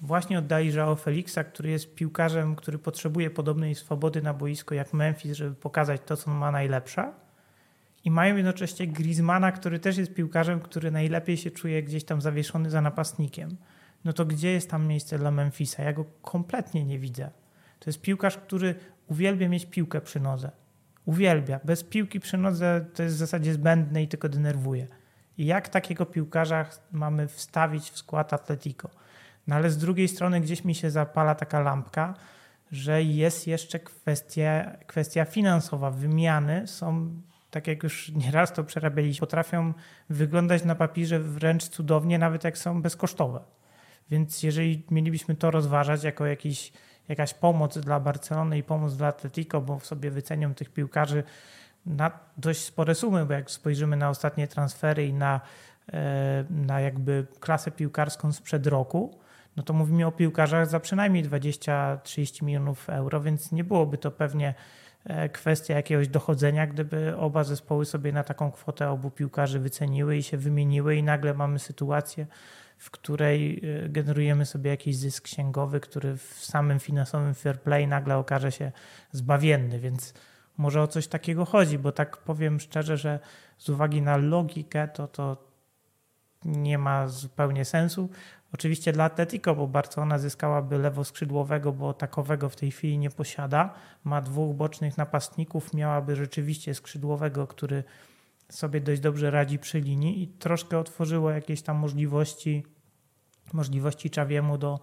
właśnie oddali Joao Felixa, który jest piłkarzem, który potrzebuje podobnej swobody na boisko jak Memphis, żeby pokazać to, co ma najlepsze. I mają jednocześnie Griezmana, który też jest piłkarzem, który najlepiej się czuje gdzieś tam zawieszony za napastnikiem. No to gdzie jest tam miejsce dla Memphisa? Ja go kompletnie nie widzę. To jest piłkarz, który uwielbia mieć piłkę przy nodze. Uwielbia. Bez piłki przy nodze to jest w zasadzie zbędne i tylko denerwuje. I jak takiego piłkarza mamy wstawić w skład Atletico? No ale z drugiej strony gdzieś mi się zapala taka lampka, że jest jeszcze kwestia, kwestia finansowa. Wymiany są, tak jak już nieraz to przerabialiśmy, potrafią wyglądać na papierze wręcz cudownie, nawet jak są bezkosztowe. Więc jeżeli mielibyśmy to rozważać jako jakiś, jakaś pomoc dla Barcelony i pomoc dla Atletico, bo sobie wycenią tych piłkarzy na dość spore sumy, bo jak spojrzymy na ostatnie transfery i na, e, na jakby klasę piłkarską sprzed roku, no to mówimy o piłkarzach za przynajmniej 20-30 milionów euro, więc nie byłoby to pewnie e, kwestia jakiegoś dochodzenia, gdyby oba zespoły sobie na taką kwotę obu piłkarzy wyceniły i się wymieniły i nagle mamy sytuację, w której e, generujemy sobie jakiś zysk księgowy, który w samym finansowym fair play nagle okaże się zbawienny, więc może o coś takiego chodzi, bo tak powiem szczerze, że z uwagi na logikę to to nie ma zupełnie sensu. Oczywiście dla Atletico, bo Barcelona zyskałaby lewoskrzydłowego, bo takowego w tej chwili nie posiada. Ma dwóch bocznych napastników, miałaby rzeczywiście skrzydłowego, który sobie dość dobrze radzi przy linii i troszkę otworzyło jakieś tam możliwości, możliwości Czawiemu do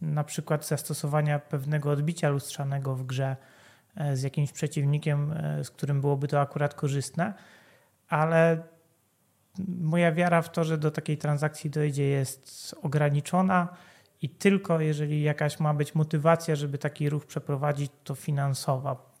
na przykład zastosowania pewnego odbicia lustrzanego w grze e, z jakimś przeciwnikiem, e, z którym byłoby to akurat korzystne, ale moja wiara w to, że do takiej transakcji dojdzie, jest ograniczona i tylko jeżeli jakaś ma być motywacja, żeby taki ruch przeprowadzić, to finansowa.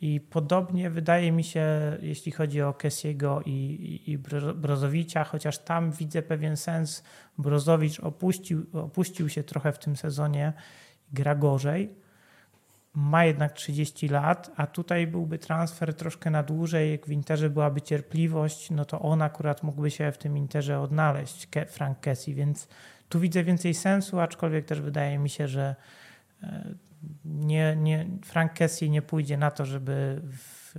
I podobnie wydaje mi się, jeśli chodzi o Kessiego i, i, i Brozowicza, chociaż tam widzę pewien sens. Brozowicz opuścił, opuścił się trochę w tym sezonie, gra gorzej ma jednak 30 lat, a tutaj byłby transfer troszkę na dłużej, jak w Interze byłaby cierpliwość, no to on akurat mógłby się w tym Interze odnaleźć, Frank Kessie, więc tu widzę więcej sensu, aczkolwiek też wydaje mi się, że e, nie, nie, Frank Kessie nie pójdzie na to, żeby w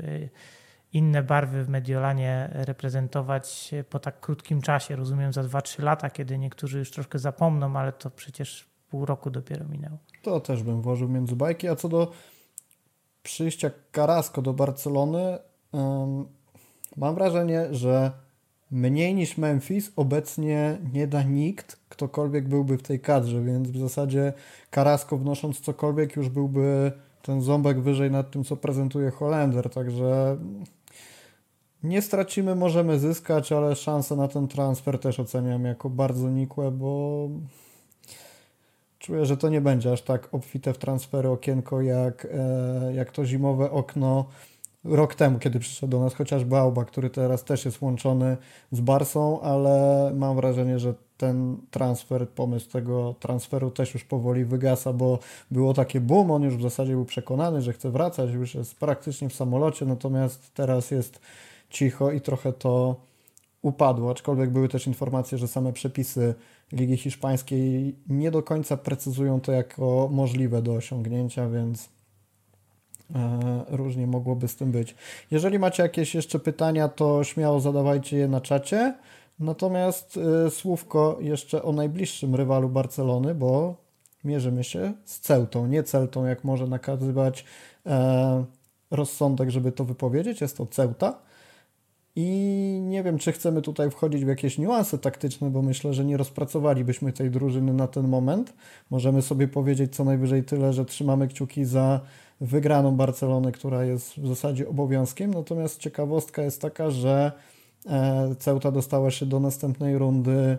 inne barwy w Mediolanie reprezentować po tak krótkim czasie. Rozumiem za 2-3 lata, kiedy niektórzy już troszkę zapomną, ale to przecież pół roku dopiero minęło. To też bym włożył między bajki. A co do przyjścia Carrasco do Barcelony, um, mam wrażenie, że mniej niż Memphis obecnie nie da nikt, ktokolwiek byłby w tej kadrze, więc w zasadzie Carrasco wnosząc cokolwiek już byłby ten ząbek wyżej nad tym, co prezentuje Holender, także nie stracimy, możemy zyskać, ale szanse na ten transfer też oceniam jako bardzo nikłe, bo czuję, że to nie będzie aż tak obfite w transfery okienko jak, e, jak to zimowe okno rok temu, kiedy przyszedł do nas chociażby Auba, który teraz też jest łączony z Barsą, ale mam wrażenie, że ten transfer, pomysł tego transferu też już powoli wygasa, bo było takie boom, on już w zasadzie był przekonany, że chce wracać, już jest praktycznie w samolocie, natomiast teraz jest cicho i trochę to upadło, aczkolwiek były też informacje, że same przepisy Ligi Hiszpańskiej nie do końca precyzują to jako możliwe do osiągnięcia, więc e, różnie mogłoby z tym być. Jeżeli macie jakieś jeszcze pytania, to śmiało zadawajcie je na czacie. Natomiast y, słówko jeszcze o najbliższym rywalu Barcelony, bo mierzymy się z Celtą, nie Celtą, jak może nakazywać e, rozsądek, żeby to wypowiedzieć. Jest to Ceuta. I nie wiem, czy chcemy tutaj wchodzić w jakieś niuanse taktyczne, bo myślę, że nie rozpracowalibyśmy tej drużyny na ten moment. Możemy sobie powiedzieć co najwyżej tyle, że trzymamy kciuki za wygraną Barcelonę, która jest w zasadzie obowiązkiem. Natomiast ciekawostka jest taka, że E, Ceuta dostała się do następnej rundy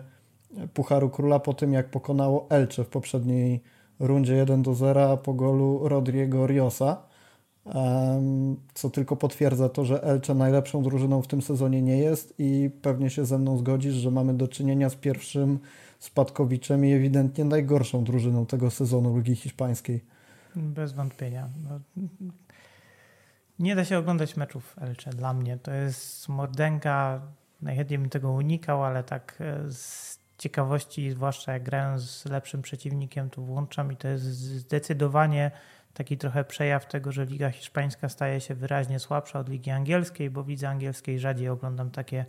Pucharu Króla po tym, jak pokonało Elche w poprzedniej rundzie 1 do 0 po golu Rodrigo Riosa, co tylko potwierdza to, że Elche najlepszą drużyną w tym sezonie nie jest i pewnie się ze mną zgodzisz, że mamy do czynienia z pierwszym spadkowiczem i ewidentnie najgorszą drużyną tego sezonu Ligi Hiszpańskiej. Bez wątpienia. No, nie da się oglądać meczów Elche dla mnie. To jest mordęga. Najchętniej bym tego unikał, ale tak e, z ciekawości, zwłaszcza jak grają z lepszym przeciwnikiem, to włączam i to jest zdecydowanie taki trochę przejaw tego, że Liga Hiszpańska staje się wyraźnie słabsza od Ligi Angielskiej, bo widzę angielskiej rzadziej oglądam takie,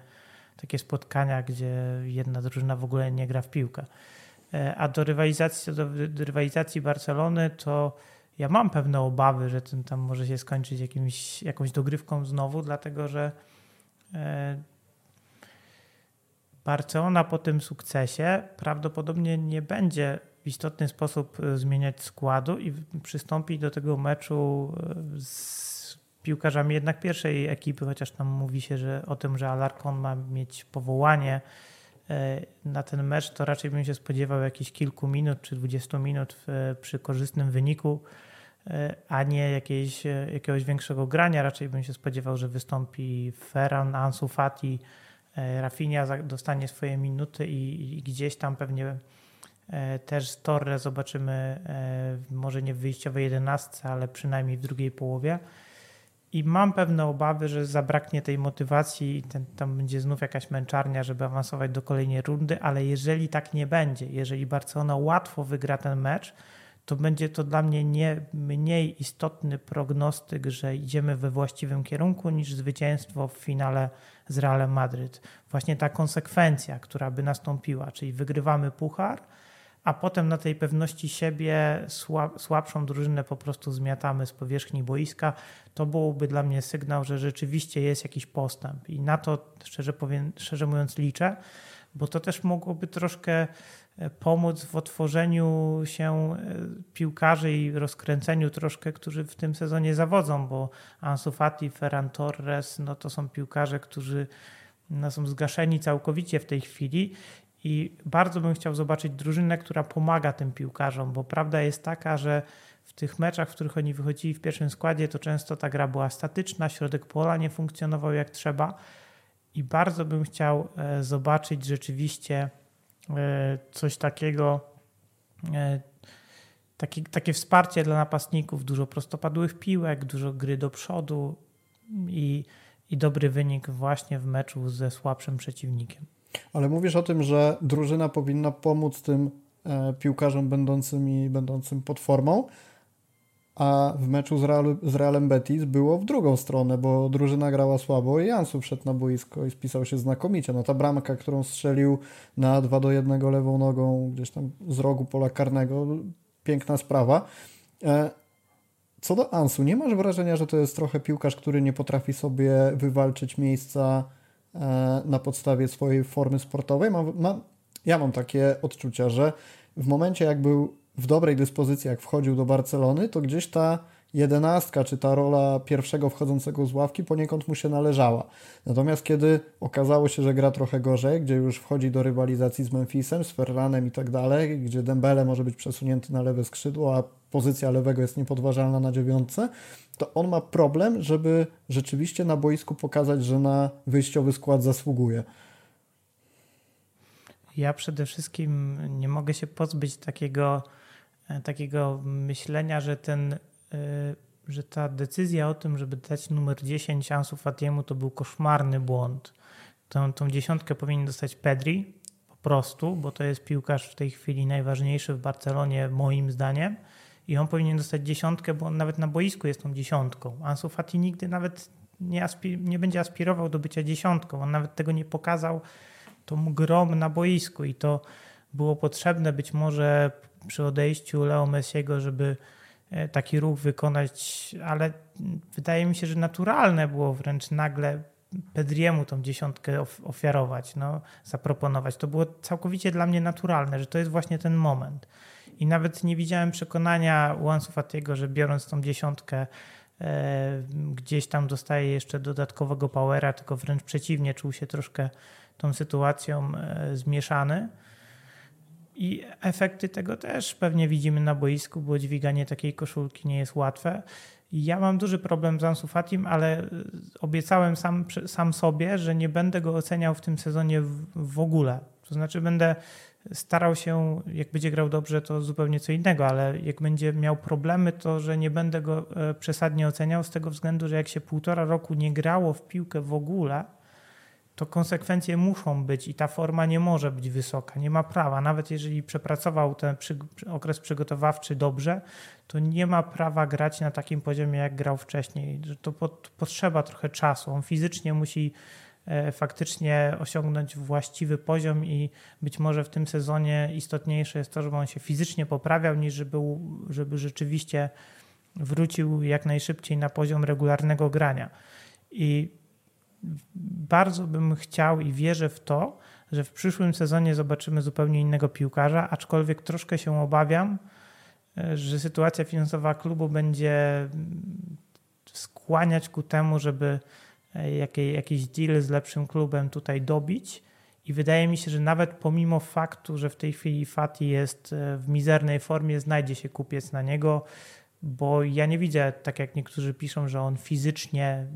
takie spotkania, gdzie jedna drużyna w ogóle nie gra w piłkę. E, a do rywalizacji, do rywalizacji Barcelony to ja mam pewne obawy, że ten tam może się skończyć jakimś, jakąś dogrywką znowu, dlatego że e, Barcelona po tym sukcesie prawdopodobnie nie będzie w istotny sposób e, zmieniać składu i przystąpi do tego meczu e, z piłkarzami jednak pierwszej ekipy, chociaż tam mówi się że o tym, że Alarcon ma mieć powołanie na ten mecz, to raczej bym się spodziewał jakichś kilku minut czy 20 minut przy korzystnym wyniku E, a nie jakiejś, e, jakiegoś większego grania. Raczej bym się spodziewał, że wystąpi Ferran, Ansu Fati, e, Rafinha dostanie swoje minuty i, i gdzieś tam pewnie też Torre zobaczymy może nie w wyjściowej jedenastce, ale przynajmniej w drugiej połowie. I mam pewne obawy, że zabraknie tej motywacji i ten, tam będzie znów jakaś męczarnia, żeby awansować do kolejnej rundy, ale jeżeli tak nie będzie, jeżeli Barcelona łatwo wygra ten mecz, to będzie to dla mnie nie mniej istotny prognostyk, że idziemy we właściwym kierunku niż zwycięstwo w finale z Realem Madryt. Właśnie ta konsekwencja, która by nastąpiła, czyli wygrywamy puchar, a potem na tej pewności siebie słabszą drużynę po prostu zmiatamy z powierzchni boiska, to byłoby dla mnie sygnał, że rzeczywiście jest jakiś postęp. I na to szczerze, powiem, szczerze mówiąc liczę, bo to też mogłoby troszkę E, pomóc w otworzeniu się e, piłkarzy i rozkręceniu troszkę, którzy w tym sezonie zawodzą, bo Ansu Fati, Ferran Torres, no to są piłkarze, którzy no, są zgaszeni całkowicie w tej chwili i bardzo bym chciał zobaczyć drużynę, która pomaga tym piłkarzom, bo prawda jest taka, że w tych meczach, w których oni wychodzili w pierwszym składzie, to często ta gra była statyczna, środek pola nie funkcjonował jak trzeba i bardzo bym chciał e, zobaczyć rzeczywiście E, coś takiego, e, takie, takie wsparcie dla napastników, dużo prostopadłych piłek, dużo gry do przodu i, i dobry wynik właśnie w meczu ze słabszym przeciwnikiem. Ale mówisz o tym, że drużyna powinna pomóc tym e, piłkarzom będącym, będącym pod formą, a w meczu z, Real, z Realem Betis było w drugą stronę, bo drużyna grała słabo i Jansu wszedł na boisko i spisał się znakomicie. No ta bramka, którą strzelił na 2 do 1 lewą nogą gdzieś tam z rogu pola karnego, piękna sprawa. E, co do Ansu, nie masz wrażenia, że to jest trochę piłkarz, który nie potrafi sobie wywalczyć miejsca na podstawie swojej formy sportowej? Mam, mam, ja mam takie odczucia, że w momencie jak był w dobrej dyspozycji, jak wchodził do Barcelony, to gdzieś ta jedenastka, czy ta rola pierwszego wchodzącego z ławki poniekąd mu się należała. Natomiast kiedy okazało się, że gra trochę gorzej, gdzie już wchodzi do rywalizacji z Memphisem, z Ferranem i tak dalej, gdzie Dembele może być przesunięty na lewe skrzydło, a pozycja lewego jest niepodważalna na dziewiątce, to on ma problem, żeby rzeczywiście na boisku pokazać, że na wyjściowy skład zasługuje. Ja przede wszystkim nie mogę się pozbyć takiego, e, takiego myślenia, że ten że ta decyzja o tym, żeby dać numer 10 Ansu Fatiemu to był koszmarny błąd. Tą, tą dziesiątkę powinien dostać Pedri po prostu, bo to jest piłkarz w tej chwili najważniejszy w Barcelonie moim zdaniem i on powinien dostać dziesiątkę, bo on nawet na boisku jest tą dziesiątką. Ansu Fati nigdy nawet nie, nie będzie aspirował do bycia dziesiątką. On nawet tego nie pokazał tą grom na boisku i to było potrzebne być może przy odejściu Leo Messiego, żeby taki ruch wykonać, ale wydaje mi się, że naturalne było wręcz nagle Pedriemu tą dziesiątkę ofiarować, no, zaproponować. To było całkowicie dla mnie naturalne, że to jest właśnie ten moment. I nawet nie widziałem przekonania u Ansu Fatiego, że biorąc tą dziesiątkę e, gdzieś tam dostaje jeszcze dodatkowego powera, tylko wręcz przeciwnie, czuł się troszkę tą sytuacją e, zmieszany. I efekty tego też pewnie widzimy na boisku, bo dźwiganie takiej koszulki nie jest łatwe. Ja mam duży problem z Ansu Fatim, ale e, obiecałem sam, sam sobie, że nie będę go oceniał w tym sezonie w, w ogóle. To znaczy będę starał się, jak będzie grał dobrze, to zupełnie co innego, ale jak będzie miał problemy, to że nie będę go e, przesadnie oceniał z tego względu, że jak się półtora roku nie grało w piłkę w ogóle, to konsekwencje muszą być i ta forma nie może być wysoka, nie ma prawa. Nawet jeżeli przepracował ten przy, okres przygotowawczy dobrze, to nie ma prawa grać na takim poziomie, jak grał wcześniej. To pot, potrzeba trochę czasu. On fizycznie musi e, faktycznie osiągnąć właściwy poziom i być może w tym sezonie istotniejsze jest to, żeby on się fizycznie poprawiał, niż żeby, żeby rzeczywiście wrócił jak najszybciej na poziom regularnego grania. I bardzo bym chciał i wierzę w to, że w przyszłym sezonie zobaczymy zupełnie innego piłkarza, aczkolwiek troszkę się obawiam, e, że sytuacja finansowa klubu będzie mm, skłaniać ku temu, żeby e, jakiś deal z lepszym klubem tutaj dobić. I wydaje mi się, że nawet pomimo faktu, że w tej chwili Fati jest e, w mizernej formie, znajdzie się kupiec na niego bo ja nie widzę, tak jak niektórzy piszą, że on fizycznie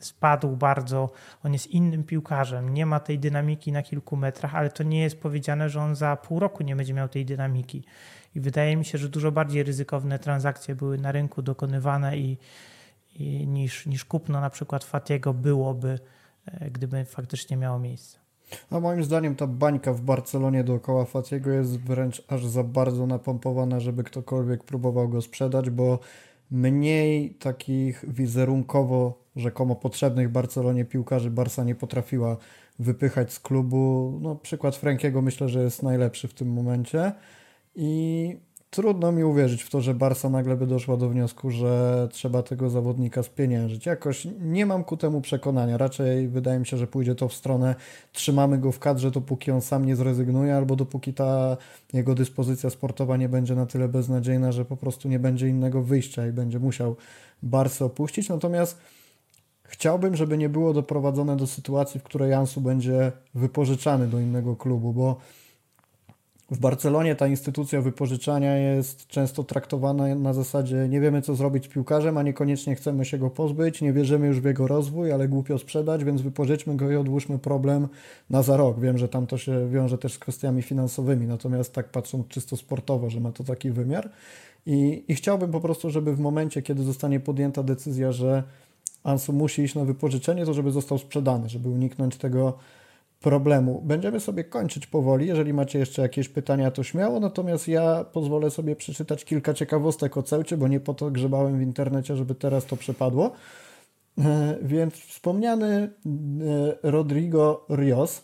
spadł bardzo, on jest innym piłkarzem, nie ma tej dynamiki na kilku metrach, ale to nie jest powiedziane, że on za pół roku nie będzie miał tej dynamiki. I wydaje mi się, że dużo bardziej ryzykowne transakcje były na rynku dokonywane i, i niż, niż kupno na przykład Fatiego byłoby, e, gdyby faktycznie miało miejsce. A moim zdaniem ta bańka w Barcelonie dookoła Fatiego jest wręcz aż za bardzo napompowana, żeby ktokolwiek próbował go sprzedać, bo mniej takich wizerunkowo rzekomo potrzebnych Barcelonie piłkarzy Barca nie potrafiła wypychać z klubu. No, przykład Frankiego myślę, że jest najlepszy w tym momencie. I trudno mi uwierzyć w to, że Barca nagle by doszła do wniosku, że trzeba tego zawodnika spieniężyć. Jakoś nie mam ku temu przekonania. Raczej wydaje mi się, że pójdzie to w stronę trzymamy go w kadrze, dopóki on sam nie zrezygnuje, albo dopóki ta jego dyspozycja sportowa nie będzie na tyle beznadziejna, że po prostu nie będzie innego wyjścia i będzie musiał Barca opuścić. Natomiast chciałbym, żeby nie było doprowadzone do sytuacji, w której Jansu będzie wypożyczany do innego klubu, bo w Barcelonie ta instytucja wypożyczania jest często traktowana na zasadzie nie wiemy co zrobić z piłkarzem, a niekoniecznie chcemy się go pozbyć, nie wierzymy już w jego rozwój, ale głupio sprzedać, więc wypożyczmy go i odłóżmy problem na za rok. Wiem, że tam to się wiąże też z kwestiami finansowymi, natomiast tak patrząc czysto sportowo, że ma to taki wymiar. I, I chciałbym po prostu, żeby w momencie, kiedy zostanie podjęta decyzja, że Ansu musi iść na wypożyczenie, to żeby został sprzedany, żeby uniknąć tego problemu. Będziemy sobie kończyć powoli. Jeżeli macie jeszcze jakieś pytania, to śmiało. Natomiast ja pozwolę sobie przeczytać kilka ciekawostek o Ceucie, bo nie po to grzebałem w internecie, żeby teraz to przepadło. E, więc wspomniany e, Rodrigo Rios,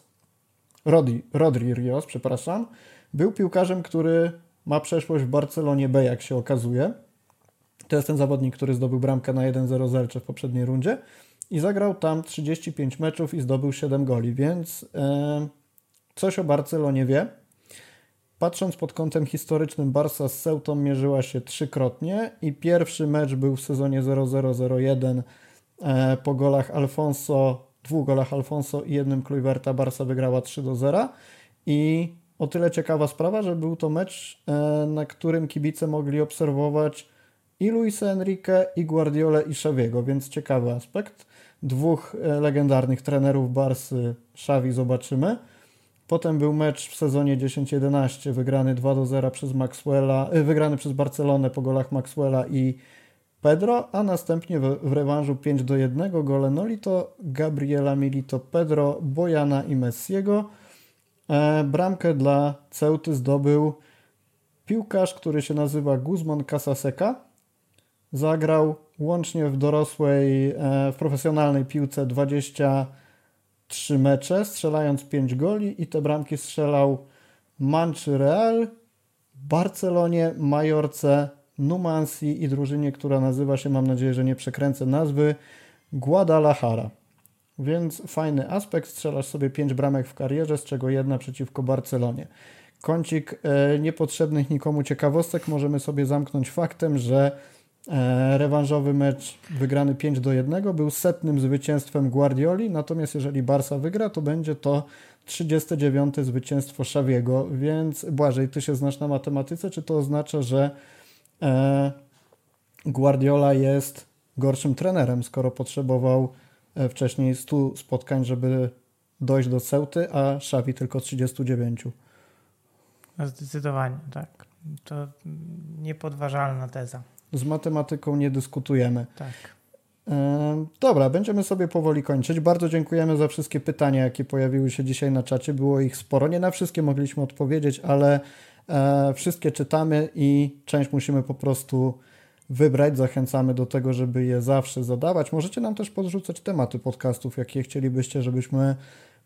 Rodi, Rodri Rios, przepraszam, był piłkarzem, który ma przeszłość w Barcelonie B, jak się okazuje. To jest ten zawodnik, który zdobył bramkę na 1-0 Zelcze w poprzedniej rundzie i zagrał tam 35 meczów i zdobył 7 goli, więc e, coś o Barcelonie wie. Patrząc pod kątem historycznym, Barca z Ceutą mierzyła się trzykrotnie i pierwszy mecz był w sezonie 0-0-0-1 e, po golach Alfonso, dwóch golach Alfonso i jednym Kluiverta Barca wygrała 3-0 i o tyle ciekawa sprawa, że był to mecz, e, na którym kibice mogli obserwować i Luisa Enrique, i Guardiolę, i Xaviego, więc ciekawy aspekt. Dwóch e, legendarnych trenerów Barsy, Xavi zobaczymy. Potem był mecz w sezonie 10-11, wygrany 2-0 przez Maxwella, e, wygrany przez Barcelonę po golach Maxwella i Pedro, a następnie w, w rewanżu 5-1 gole Nolito, Gabriela Milito, Pedro, Bojana i Messiego. E, bramkę dla Ceuty zdobył piłkarz, który się nazywa Guzman Casaseca. Zagrał łącznie w dorosłej, e, w profesjonalnej piłce 23 mecze, strzelając 5 goli i te bramki strzelał Manczy Real, Barcelonie, Majorce, Numansji i drużynie, która nazywa się, mam nadzieję, że nie przekręcę nazwy, Guadalajara. Więc fajny aspekt, strzelasz sobie 5 bramek w karierze, z czego jedna przeciwko Barcelonie. Kącik e, niepotrzebnych nikomu ciekawostek możemy sobie zamknąć faktem, że rewanżowy mecz wygrany 5 do 1 był setnym zwycięstwem Guardioli, natomiast jeżeli Barca wygra, to będzie to 39 zwycięstwo Szawiego, więc Błażej, ty się znasz na matematyce, czy to oznacza, że e, Guardiola jest gorszym trenerem, skoro potrzebował E, wcześniej 100 spotkań, żeby dojść do Ceuty, a Xavi tylko 39. No zdecydowanie, tak. To niepodważalna teza. Z matematyką nie dyskutujemy. Tak. Dobra, będziemy sobie powoli kończyć. Bardzo dziękujemy za wszystkie pytania, jakie pojawiły się dzisiaj na czacie. Było ich sporo. Nie na wszystkie mogliśmy odpowiedzieć, ale e, wszystkie czytamy i część musimy po prostu wybrać. Zachęcamy do tego, żeby je zawsze zadawać. Możecie nam też podrzucać tematy podcastów, jakie chcielibyście, żebyśmy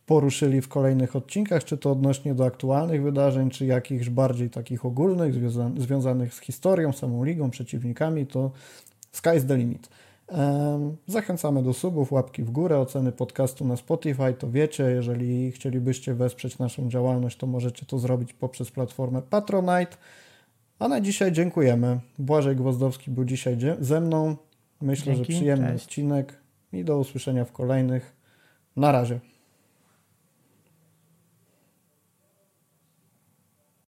poruszyli w kolejnych odcinkach, czy to odnośnie do aktualnych wydarzeń, czy jakichś bardziej takich ogólnych, związanych z historią, samą ligą, przeciwnikami, to sky's the limit. Zachęcamy do subów, łapki w górę, oceny podcastu na Spotify, to wiecie, jeżeli chcielibyście wesprzeć naszą działalność, to możecie to zrobić poprzez platformę Patronite. A na dzisiaj dziękujemy. Błażej Gwozdowski był dzisiaj ze mną. Myślę, Dzięki, że przyjemny cześć. odcinek i do usłyszenia w kolejnych. Na razie.